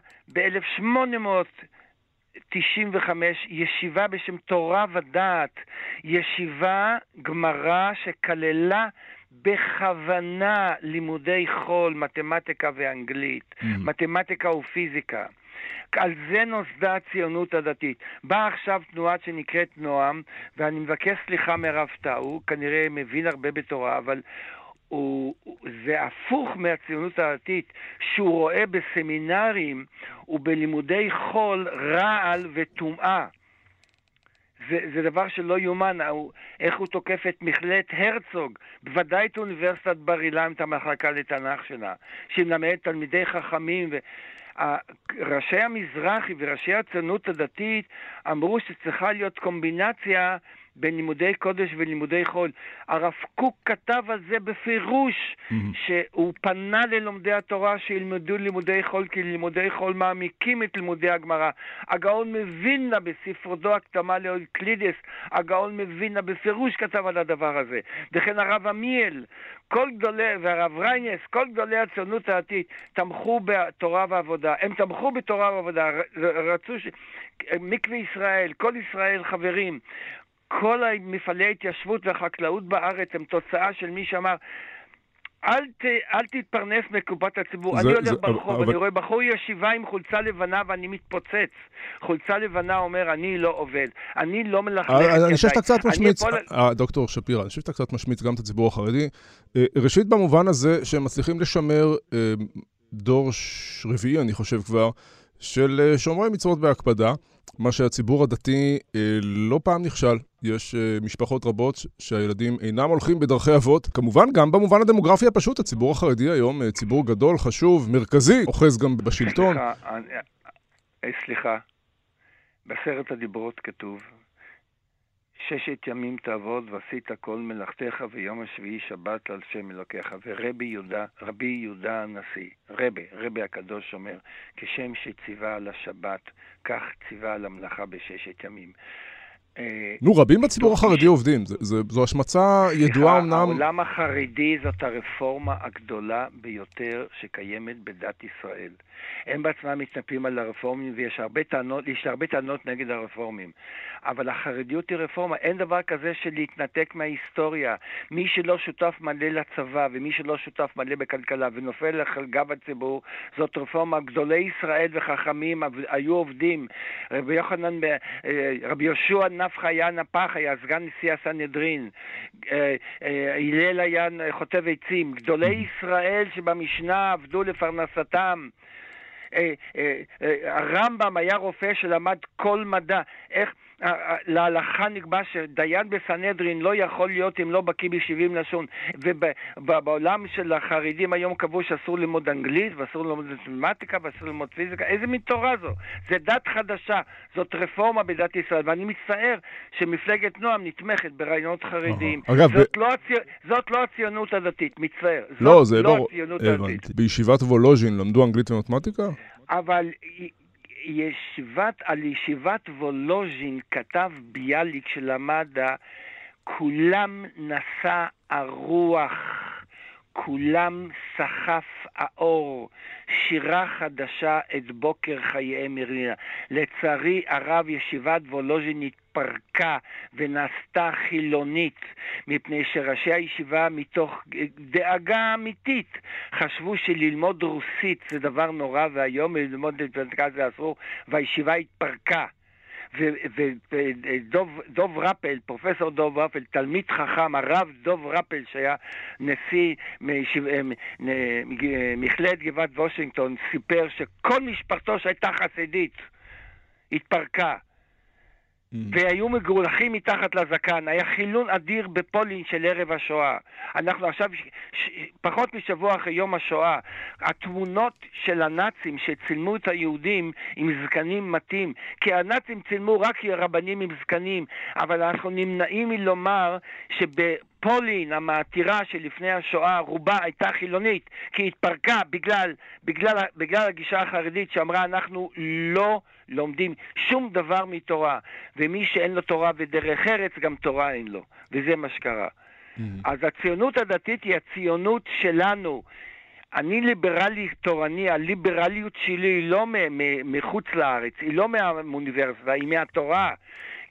ב-1895 ישיבה בשם תורה ודעת, ישיבה גמרא שכללה בכוונה לימודי חול, מתמטיקה ואנגלית, mm-hmm. מתמטיקה ופיזיקה. על זה נוסדה הציונות הדתית. באה עכשיו תנועה שנקראת נועם, ואני מבקש סליחה מרב טאו, כנראה מבין הרבה בתורה, אבל הוא, זה הפוך מהציונות הדתית, שהוא רואה בסמינרים ובלימודי חול רעל וטומאה. זה, זה דבר שלא יאומן, איך הוא תוקף את מכללת הרצוג, בוודאי את אוניברסיטת בר אילן, את המחלקה לתנ"ך שלה, שמלמדת תלמידי חכמים. ו... ראשי המזרחי וראשי הציונות הדתית אמרו שצריכה להיות קומבינציה בין לימודי קודש ולימודי חול. הרב קוק כתב על זה בפירוש, mm-hmm. שהוא פנה ללומדי התורה שילמדו לימודי חול, כי לימודי חול מעמיקים את לימודי הגמרא. הגאון מווילנה בספרותו הקדמה לאוקלידס, הגאון מווילנה בפירוש כתב על הדבר הזה. וכן הרב עמיאל, כל גדולי, והרב ריינס, כל גדולי הציונות הדתית תמכו בתורה ועבודה. הם תמכו בתורה ועבודה, רצו ש... מקווה ישראל, כל ישראל חברים. כל מפעלי ההתיישבות והחקלאות בארץ הם תוצאה של מי שאמר, אל, ת, אל תתפרנס מקופת הציבור. זה, אני הולך ברחוב, אבל... אני רואה בחור ישיבה עם חולצה לבנה ואני מתפוצץ. חולצה לבנה אומר, אני לא עובד, אני לא מלכלך את
ידיי. אני חושב שאתה קצת משמיץ. אה, דוקטור שפירא, אני חושב שאתה קצת משמיץ גם את הציבור החרדי. אה, ראשית, במובן הזה שהם מצליחים לשמר אה, דור רביעי, אני חושב כבר, של שומרי מצוות בהקפדה. מה שהציבור הדתי אה, לא פעם נכשל. יש אה, משפחות רבות שהילדים אינם הולכים בדרכי אבות. כמובן, גם במובן הדמוגרפי הפשוט, הציבור החרדי היום, אה, ציבור גדול, חשוב, מרכזי, אוחז גם בשלטון.
סליחה, סליחה. בסרט הדיברות כתוב, ששת ימים תעבוד ועשית כל מלאכתך ויום השביעי שבת על שם אלוקיך. ורבי יהודה, רבי יהודה הנשיא, רבי, רבי הקדוש אומר, כשם שציווה על השבת, כך ציווה על המלאכה בששת ימים.
אה, נו, רבים בציבור החרדי עובדים, זו השמצה ידועה אמנם.
העולם החרדי זאת הרפורמה הגדולה ביותר שקיימת בדת ישראל. הם בעצמם מתנפלים על הרפורמים ויש הרבה טענות, יש הרבה טענות נגד הרפורמים. אבל החרדיות היא רפורמה, אין דבר כזה של להתנתק מההיסטוריה. מי שלא שותף מלא לצבא ומי שלא שותף מלא בכלכלה ונופל על גב הציבור, זאת רפורמה. גדולי ישראל וחכמים היו עובדים. רבי יוחנן, אה, רבי יהושע נפחא היה נפח, היה סגן נשיא הסנהדרין. אה, אה, הלל היה חוטב עצים. גדולי ישראל שבמשנה עבדו לפרנסתם. הרמב"ם היה רופא שלמד כל מדע. איך... להלכה נקבע שדיין בסנהדרין לא יכול להיות אם לא בקיא ב-70 לשון. ובעולם של החרדים היום קבעו שאסור ללמוד אנגלית ואסור ללמוד מתמטיקה ואסור ללמוד פיזיקה. איזה מין תורה זו? זה דת חדשה, זאת רפורמה בדת ישראל. ואני מצטער שמפלגת נועם נתמכת ברעיונות חרדיים. אגב, זאת, ב... לא הצי... זאת לא הציונות הדתית, מצטער.
לא, זה לא הציונות הדתית. בישיבת וולוז'ין למדו אנגלית ומתמטיקה?
אבל ישיבת, על ישיבת וולוז'ין כתב ביאליק שלמד, כולם נשא הרוח, כולם סחף האור, שירה חדשה את בוקר חיי מרינה. לצערי הרב, ישיבת וולוז'ין התפרקה ונעשתה חילונית, מפני שראשי הישיבה, מתוך דאגה אמיתית, חשבו שללמוד רוסית זה דבר נורא ואיום, וללמוד את זה אסור, והישיבה התפרקה. ודוב רפל, פרופסור דוב רפל, תלמיד חכם, הרב דוב רפל, שהיה נשיא מכללת גבעת וושינגטון, סיפר שכל משפחתו שהייתה חסידית התפרקה. Mm. והיו מגולחים מתחת לזקן. היה חילון אדיר בפולין של ערב השואה. אנחנו עכשיו, ש... פחות משבוע אחרי יום השואה, התמונות של הנאצים שצילמו את היהודים עם זקנים מתים, כי הנאצים צילמו רק רבנים עם זקנים, אבל אנחנו נמנעים מלומר שב... פולין המעתירה שלפני השואה רובה הייתה חילונית, כי היא התפרקה בגלל, בגלל, בגלל הגישה החרדית שאמרה אנחנו לא לומדים שום דבר מתורה, ומי שאין לו תורה ודרך ארץ גם תורה אין לו, וזה מה שקרה. Mm-hmm. אז הציונות הדתית היא הציונות שלנו. אני ליברלי תורני, הליברליות שלי היא לא מחוץ לארץ, היא לא מהאוניברסיטה, היא מהתורה.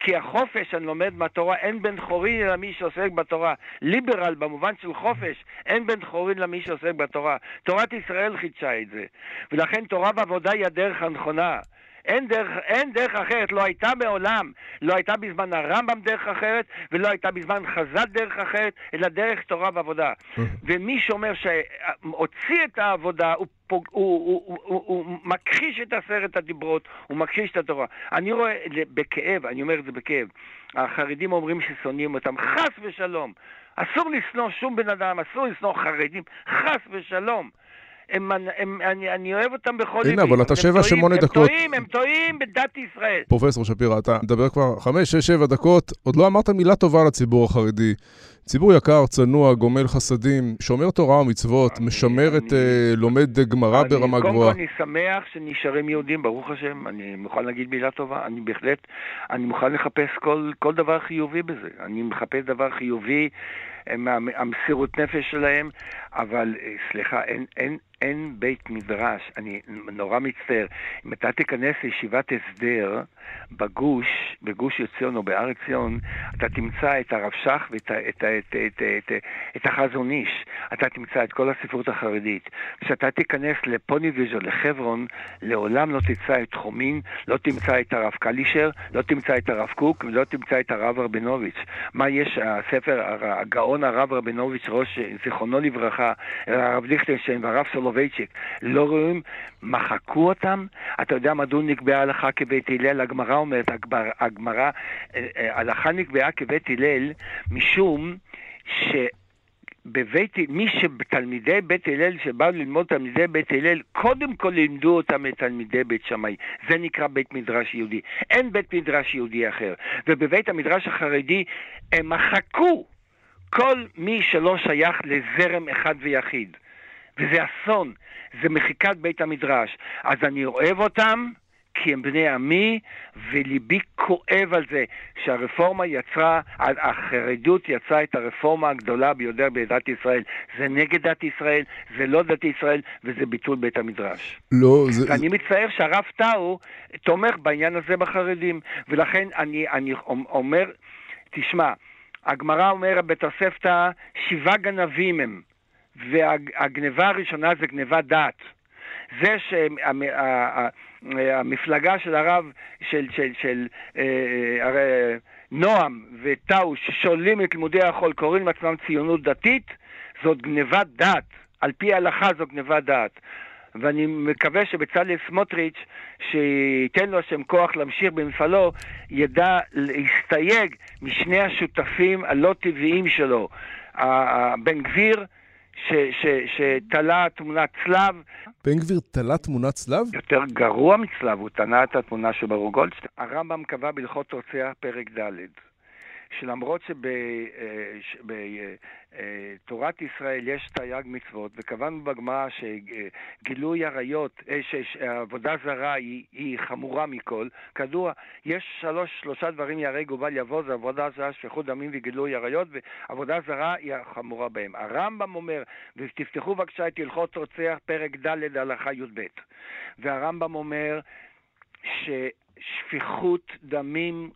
כי החופש, אני לומד מהתורה, אין בן חורין אלא מי שעוסק בתורה. ליברל במובן של חופש, אין בן חורין למי שעוסק בתורה. תורת ישראל חידשה את זה. ולכן תורה ועבודה היא הדרך הנכונה. אין דרך, אין דרך אחרת, לא הייתה מעולם, לא הייתה בזמן הרמב"ם דרך אחרת, ולא הייתה בזמן חז"ל דרך אחרת, אלא דרך תורה ועבודה. [LAUGHS] ומי שאומר שהוציא את העבודה, הוא, הוא, הוא, הוא, הוא, הוא מכחיש את עשרת הדיברות, הוא מכחיש את התורה. אני רואה בכאב, אני אומר את זה בכאב, החרדים אומרים ששונאים אותם, חס ושלום. אסור לשנוא שום בן אדם, אסור לשנוא חרדים, חס ושלום. הם, הם, אני, אני אוהב אותם בכל
ליבי. הנה, אבל אתה שבע, שמונה דקות. הם
טועים, הם טועים בדת ישראל.
פרופסור שפירא, אתה מדבר כבר חמש, שש, שבע דקות, עוד לא אמרת מילה טובה לציבור החרדי. ציבור יקר, צנוע, גומל חסדים, שומר תורה ומצוות, אני, משמר אני, את, אני, uh, לומד גמרא ברמה גבוהה.
קודם כל אני שמח שנשארים יהודים, ברוך השם, אני מוכן להגיד מילה טובה, אני בהחלט, אני מוכן לחפש כל, כל דבר חיובי בזה. אני מחפש דבר חיובי, המסירות נפש שלהם, אבל אה, סליחה, אין, אין, אין בית מדרש, אני נורא מצטער. אם אתה תיכנס לישיבת הסדר בגוש, בגוש עציון או בהר עציון, אתה תמצא את הרב שך ואת את, את, את, את, את החזון איש. אתה תמצא את כל הספרות החרדית. כשאתה תיכנס לפוניביז' או לחברון, לעולם לא תמצא את חומין, לא תמצא את הרב קלישר, לא תמצא את הרב קוק ולא תמצא את הרב רבינוביץ'. מה יש, הספר, הגאון הרב רבינוביץ', ראש, זיכרונו לברכה, הרב ליכטנשטיין והרב סולובייצ'יק, לא רואים, מחקו אותם. אתה יודע מדוע נקבעה הלכה כבית הלל? הגמרא אומרת, הגמרא, אה, אה, הלכה נקבעה כבית הלל משום ש... בבית, מי שתלמידי בית הלל שבאו ללמוד תלמידי בית הלל, קודם כל לימדו אותם את תלמידי בית שמאי. זה נקרא בית מדרש יהודי. אין בית מדרש יהודי אחר. ובבית המדרש החרדי הם מחקו כל מי שלא שייך לזרם אחד ויחיד. וזה אסון, זה מחיקת בית המדרש. אז אני אוהב אותם, כי הם בני עמי, וליבי כואב על זה שהרפורמה יצרה, החרדות יצרה את הרפורמה הגדולה ביותר בדת ישראל. זה נגד דת ישראל, זה לא דת ישראל, וזה ביטול בית המדרש.
לא, זה...
ואני מצטער שהרב טאו תומך בעניין הזה בחרדים, ולכן אני, אני אומר, תשמע, הגמרא אומרת בתוספתא, שבעה גנבים הם, והגניבה הראשונה זה גניבת דת. זה שהמפלגה של הרב, של, של, של אה, אה, נועם וטאו, ששוללים את לימודי החול, קוראים לעצמם ציונות דתית, זאת גניבת דת. על פי ההלכה זו גניבת דת. ואני מקווה שבצלאל סמוטריץ', שייתן לו השם כוח להמשיך במפעלו, ידע להסתייג משני השותפים הלא טבעיים שלו. בן גביר, שתלה תמונת צלב.
בן גביר תלה תמונת צלב?
יותר גרוע מצלב, הוא תלה את התמונה של ברור גולדשטיין. הרמב"ם קבע בהלכות רוצח פרק ד'. שלמרות שבתורת אה, ישראל יש תרי"ג מצוות, וקבענו בגמרא שגילוי עריות, אה, שעבודה זרה היא, היא חמורה מכל, כדוע, יש שלוש, שלושה דברים יהרג ובל יבוא, זה עבודה זרה, שפיכות דמים וגילוי עריות, ועבודה זרה היא החמורה בהם. הרמב"ם אומר, ותפתחו בבקשה את הלכות רוצח, פרק ד' הלכה י"ב, והרמב"ם אומר ששפיכות דמים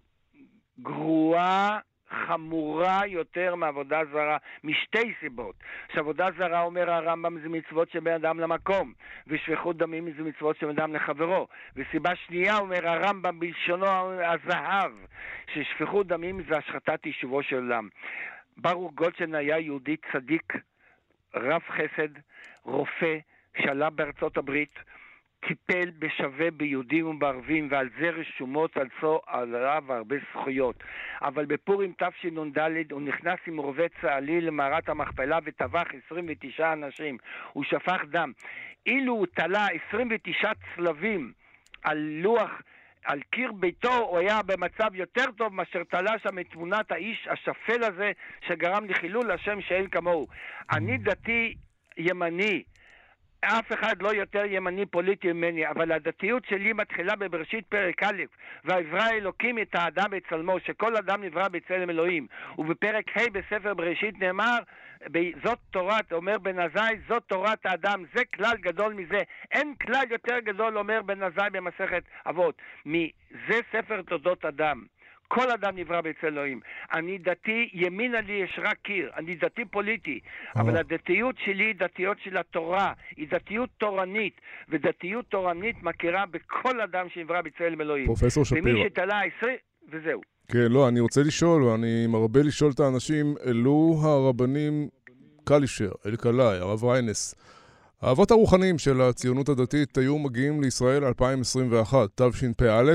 גרועה חמורה יותר מעבודה זרה, משתי סיבות. שעבודה זרה, אומר הרמב"ם, זה מצוות שבין אדם למקום, ושפיכות דמים זה מצוות שבין אדם לחברו. וסיבה שנייה, אומר הרמב"ם בלשונו הזהב, ששפיכות דמים זה השחתת יישובו של עולם. ברוך גולדשטיין היה יהודי צדיק, רב חסד, רופא, שעלה בארצות הברית, טיפל בשווה ביהודים ובערבים, ועל זה רשומות על צו עליו הרבה זכויות. אבל בפורים תשנ"ד הוא נכנס עם רובה צה"לי למערת המכפלה וטבח 29 אנשים. הוא שפך דם. אילו הוא תלה 29 צלבים על לוח על קיר ביתו הוא היה במצב יותר טוב מאשר תלה שם את תמונת האיש השפל הזה שגרם לחילול השם שאין כמוהו. אני דתי ימני, אף אחד לא יותר ימני פוליטי ממני, אבל הדתיות שלי מתחילה בבראשית פרק א', ויברא אלוקים את האדם בצלמו, שכל אדם נברא בצלם אלוהים. ובפרק ה' בספר בראשית נאמר, זאת תורת, אומר בן עזאי, זאת תורת האדם, זה כלל גדול מזה. אין כלל יותר גדול, אומר בן עזאי במסכת אבות, מזה ספר תולדות אדם. כל אדם נברא בצל אלוהים. אני דתי, ימינה לי יש רק קיר. אני דתי פוליטי, אבל הדתיות שלי היא דתיות של התורה. היא דתיות תורנית, ודתיות תורנית מכירה בכל אדם שנברא בצל אלוהים.
פרופסור שפירא.
ומי שתלה עשרה, וזהו.
כן, לא, אני רוצה לשאול, ואני מרבה לשאול את האנשים, אלו הרבנים קלישר, אלקלעי, הרב ריינס, האבות הרוחניים של הציונות הדתית היו מגיעים לישראל 2021, תשפ"א,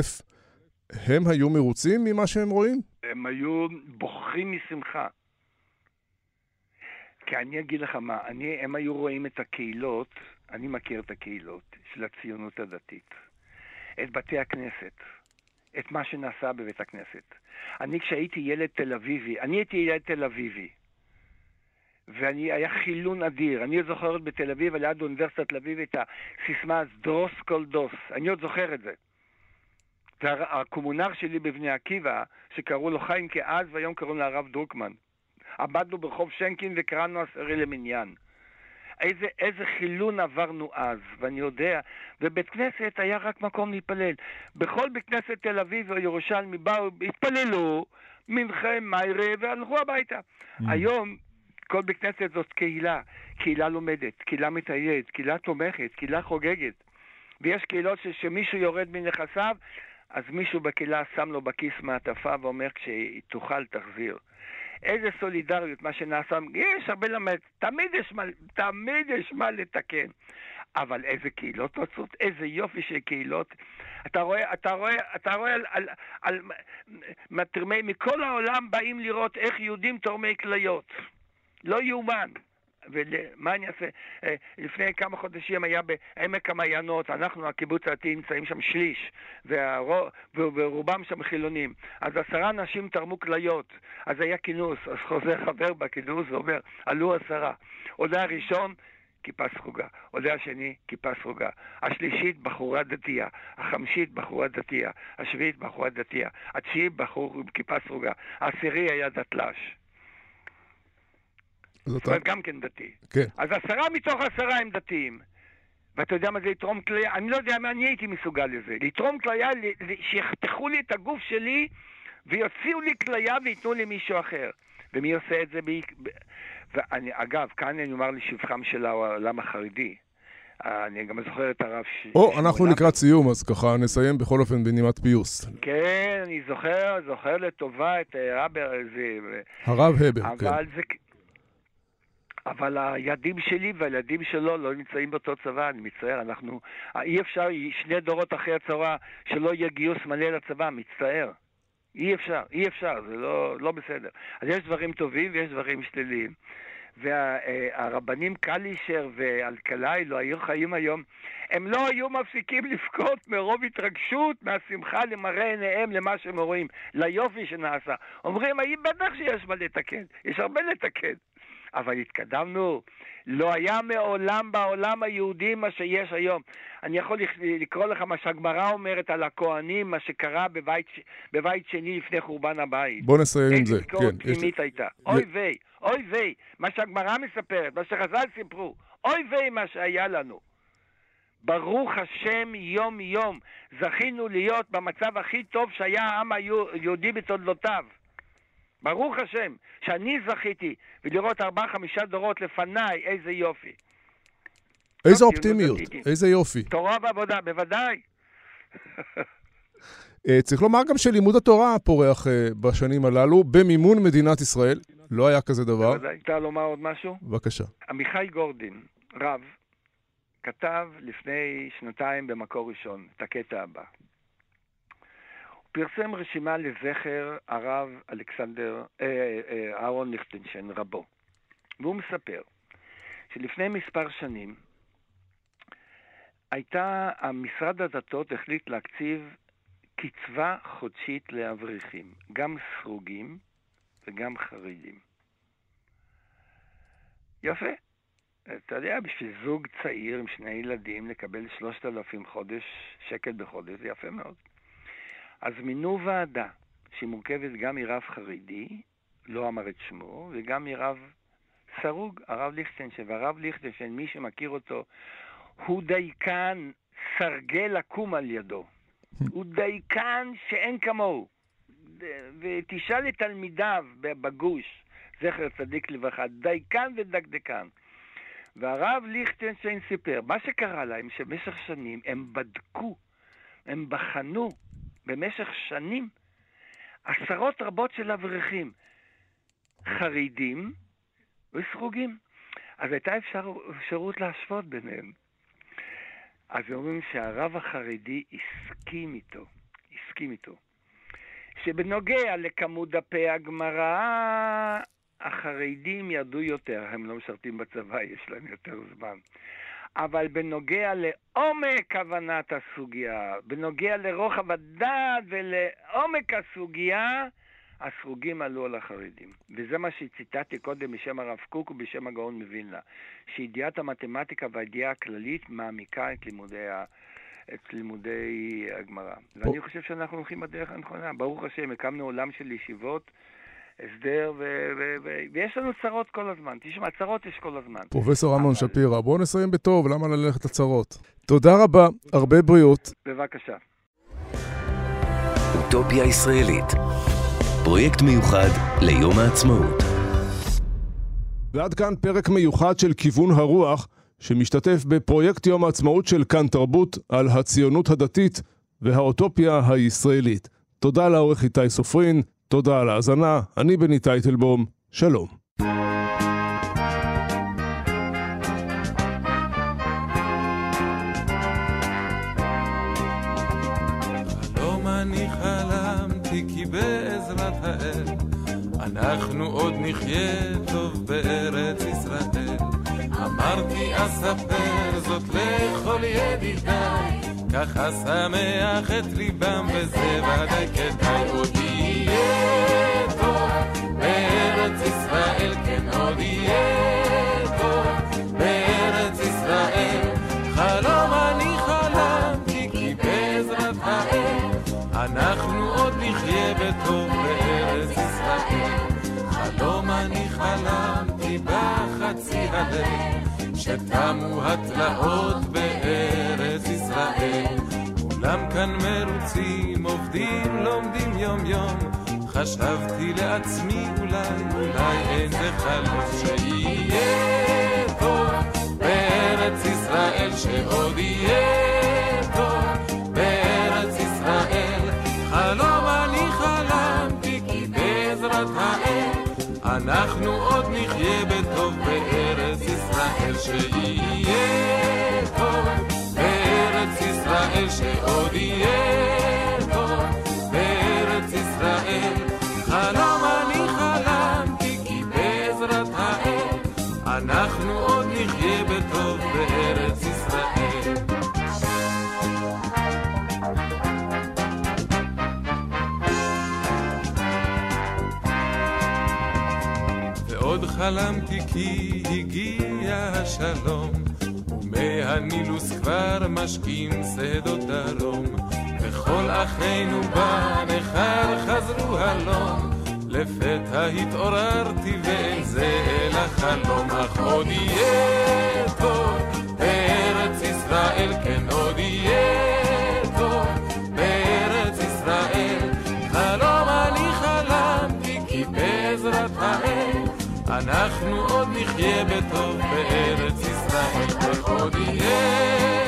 הם היו מרוצים ממה שהם רואים?
הם היו בוחרים משמחה. כי אני אגיד לך מה, אני, הם היו רואים את הקהילות, אני מכיר את הקהילות של הציונות הדתית, את בתי הכנסת, את מה שנעשה בבית הכנסת. אני כשהייתי ילד תל אביבי, אני הייתי ילד תל אביבי, ואני, היה חילון אדיר. אני עוד זוכר בתל אביב, ליד אוניברסיטת תל אביב, את הסיסמה דרוס כל דוס. אני עוד זוכר את זה. והקומונר שלי בבני עקיבא, שקראו לו חיים כאז, והיום קוראים לו הרב דרוקמן. עמדנו ברחוב שנקין וקראנו עשרי למניין. איזה, איזה חילון עברנו אז, ואני יודע, ובית כנסת היה רק מקום להתפלל. בכל בית כנסת תל אביב או ירושלמי באו, התפללו, מנחה, מיירה, והלכו הביתה. Mm. היום כל בית כנסת זאת קהילה, קהילה לומדת, קהילה מטיידת, קהילה תומכת, קהילה חוגגת. ויש קהילות שמישהו יורד מנכסיו, אז מישהו בקהילה שם לו בכיס מעטפה ואומר, כשתאכל תחזיר. איזה סולידריות, מה שנעשה, יש הרבה למד, תמיד יש מה, תמיד יש מה לתקן. אבל איזה קהילות נוצרות, איזה יופי של קהילות. אתה רואה, אתה רואה, אתה רואה על, על, על, על תרמי, מכל העולם באים לראות איך יהודים תורמי כליות. לא יאומן. ומה אני אעשה? אה, לפני כמה חודשים היה בעמק המעיינות, אנחנו, הקיבוץ הדתי, נמצאים שם שליש, ורובם שם חילונים. אז עשרה נשים תרמו כליות, אז היה כינוס, אז חוזר חבר בכינוס ואומר, עלו עשרה. עולה הראשון, כיפה סרוגה. עולה השני, כיפה סרוגה. השלישית, בחורה דתייה. החמישית, בחורה דתייה. השביעית, בחורה דתייה. התשיעית, בחור עם כיפה סרוגה. העשירי היה דתל"ש. זאת אומרת, גם כן דתי.
כן.
אז עשרה מתוך עשרה הם דתיים. ואתה יודע מה זה לתרום כליה? אני לא יודע מה אני הייתי מסוגל לזה. לתרום כליה, שיחתכו לי את הגוף שלי ויוציאו לי כליה וייתנו למישהו אחר. ומי עושה את זה? ב... ואני, אגב, כאן אני אומר לשבחם של העולם החרדי. אני גם זוכר את הרב ש...
או, אנחנו לקראת סיום, אז ככה נסיים בכל אופן בנימת פיוס.
כן, אני זוכר, זוכר לטובה את הרב... זה...
הרב הבר, כן.
אבל זה... אבל הילדים שלי והילדים שלו לא נמצאים באותו צבא, אני מצטער, אנחנו... אי אפשר, שני דורות אחרי הצבא, שלא יהיה גיוס מלא לצבא, מצטער. אי אפשר, אי אפשר, זה לא, לא בסדר. אז יש דברים טובים ויש דברים שליליים. והרבנים קלישר ואלקלעי לא היו חיים היום, הם לא היו מפסיקים לבכות מרוב התרגשות, מהשמחה למראה עיניהם למה שהם רואים, ליופי שנעשה. אומרים, בטח שיש מה לתקן, יש הרבה לתקן. אבל התקדמנו. לא היה מעולם בעולם היהודי מה שיש היום. אני יכול לקרוא לך מה שהגמרא אומרת על הכוהנים, מה שקרה בבית, בבית שני לפני חורבן הבית.
בוא נסיים עם זה.
איזה ביקורת כן, פנימית יש... הייתה. אוי ויי, אוי ויי, מה שהגמרא מספרת, מה שחז"ל סיפרו. אוי ויי מה שהיה לנו. ברוך השם יום-יום. זכינו להיות במצב הכי טוב שהיה העם היהודי בתולדותיו. ברוך השם, שאני זכיתי, ולראות ארבעה-חמישה דורות לפניי, איזה יופי.
איזה אופטימיות, איזה יופי.
תורה ועבודה, בוודאי.
אה, צריך לומר גם שלימוד התורה פורח אה, בשנים הללו במימון מדינת ישראל. לא היה כזה דבר.
אפשר לומר עוד משהו?
בבקשה.
עמיחי גורדין, רב, כתב לפני שנתיים במקור ראשון את הקטע הבא. פרסם רשימה לזכר הרב אלכסנדר, אה, אה, אהרון ליכטנשטיין, רבו. והוא מספר שלפני מספר שנים הייתה, המשרד הדתות החליט להקציב קצבה חודשית לאברכים, גם סרוגים וגם חרדים. יפה. אתה יודע, בשביל זוג צעיר עם שני ילדים לקבל 3,000 חודש, שקל בחודש, זה יפה מאוד. אז מינו ועדה שמורכבת גם מרב חרדי, לא אמר את שמו, וגם מרב סרוג, הרב ליכטנשטיין. והרב ליכטנשטיין, מי שמכיר אותו, הוא דייקן סרגל לקום על ידו. הוא דייקן שאין כמוהו. ותשאל את תלמידיו בגוש, זכר צדיק לברכה, דייקן ודקדקן. והרב ליכטנשטיין סיפר, מה שקרה להם, שבמשך שנים הם בדקו, הם בחנו במשך שנים עשרות רבות של אברכים, חרדים וסרוגים. אז הייתה אפשר, אפשרות להשוות ביניהם. אז אומרים שהרב החרדי הסכים איתו, הסכים איתו, שבנוגע לכמות דפי הגמרא, החרדים ידעו יותר, הם לא משרתים בצבא, יש להם יותר זמן. אבל בנוגע לעומק הבנת הסוגיה, בנוגע לרוחב הדעת ולעומק הסוגיה, הסרוגים עלו על החרדים. וזה מה שציטטתי קודם בשם הרב קוק ובשם הגאון מווילנה, שידיעת המתמטיקה והידיעה הכללית מעמיקה את לימודי ה... את לימודי הגמרא. ואני חושב שאנחנו הולכים בדרך הנכונה. ברוך השם, הקמנו עולם של ישיבות הסדר, ו- ו- ו- ויש לנו צרות כל הזמן. תשמע, צרות יש כל הזמן.
פרופסור אמנון אבל... שפירא, בואו נסיים בטוב, למה ללכת לצרות? תודה רבה, הרבה בריאות.
בבקשה.
אוטופיה ישראלית, פרויקט מיוחד ליום העצמאות.
ועד כאן פרק מיוחד של כיוון הרוח, שמשתתף בפרויקט יום העצמאות של כאן תרבות על הציונות הדתית והאוטופיה הישראלית. תודה לעורך איתי סופרין, תודה על ההאזנה, אני בני טייטלבום, שלום.
אנחנו עוד נחיה טוב בארץ ישראל. אמרתי אספר זאת לכל ידידיי, ככה שמח את ליבם וזה ודאי כדאי עוד יהיה טוב בארץ ישראל, כן עוד יהיה טוב בארץ ישראל. חלום אני חלמתי כי בעזרת האל אנחנו עוד נחיה בטוב בארץ ישראל. חלום אני חלמתי בחצי הלב שתמו התלאות בארץ ישראל. כולם כאן מרוצים, עובדים, לומדים יום יום. חשבתי לעצמי אולי, אולי אין זה חלום שיהיה טוב בארץ ישראל, שעוד יהיה שעוד יהיה טוב בארץ ישראל. חלום אני חלמתי כי בעזרת האל אנחנו עוד נחיה בטוב בארץ ישראל. ועוד חלמתי כי הגיע השלום מהנילוס כבר משקים שדות דרום, וכל אחינו בנכר חזרו הלום. לפתע התעוררתי ואין זה אלא חלום, אך עוד יהיה טוב בארץ ישראל, כן עוד יהיה טוב בארץ ישראל. חלום אני חלמתי כי בעזרת האל אנחנו עוד נחיה בטוב בארץ ישראל, עוד יהיה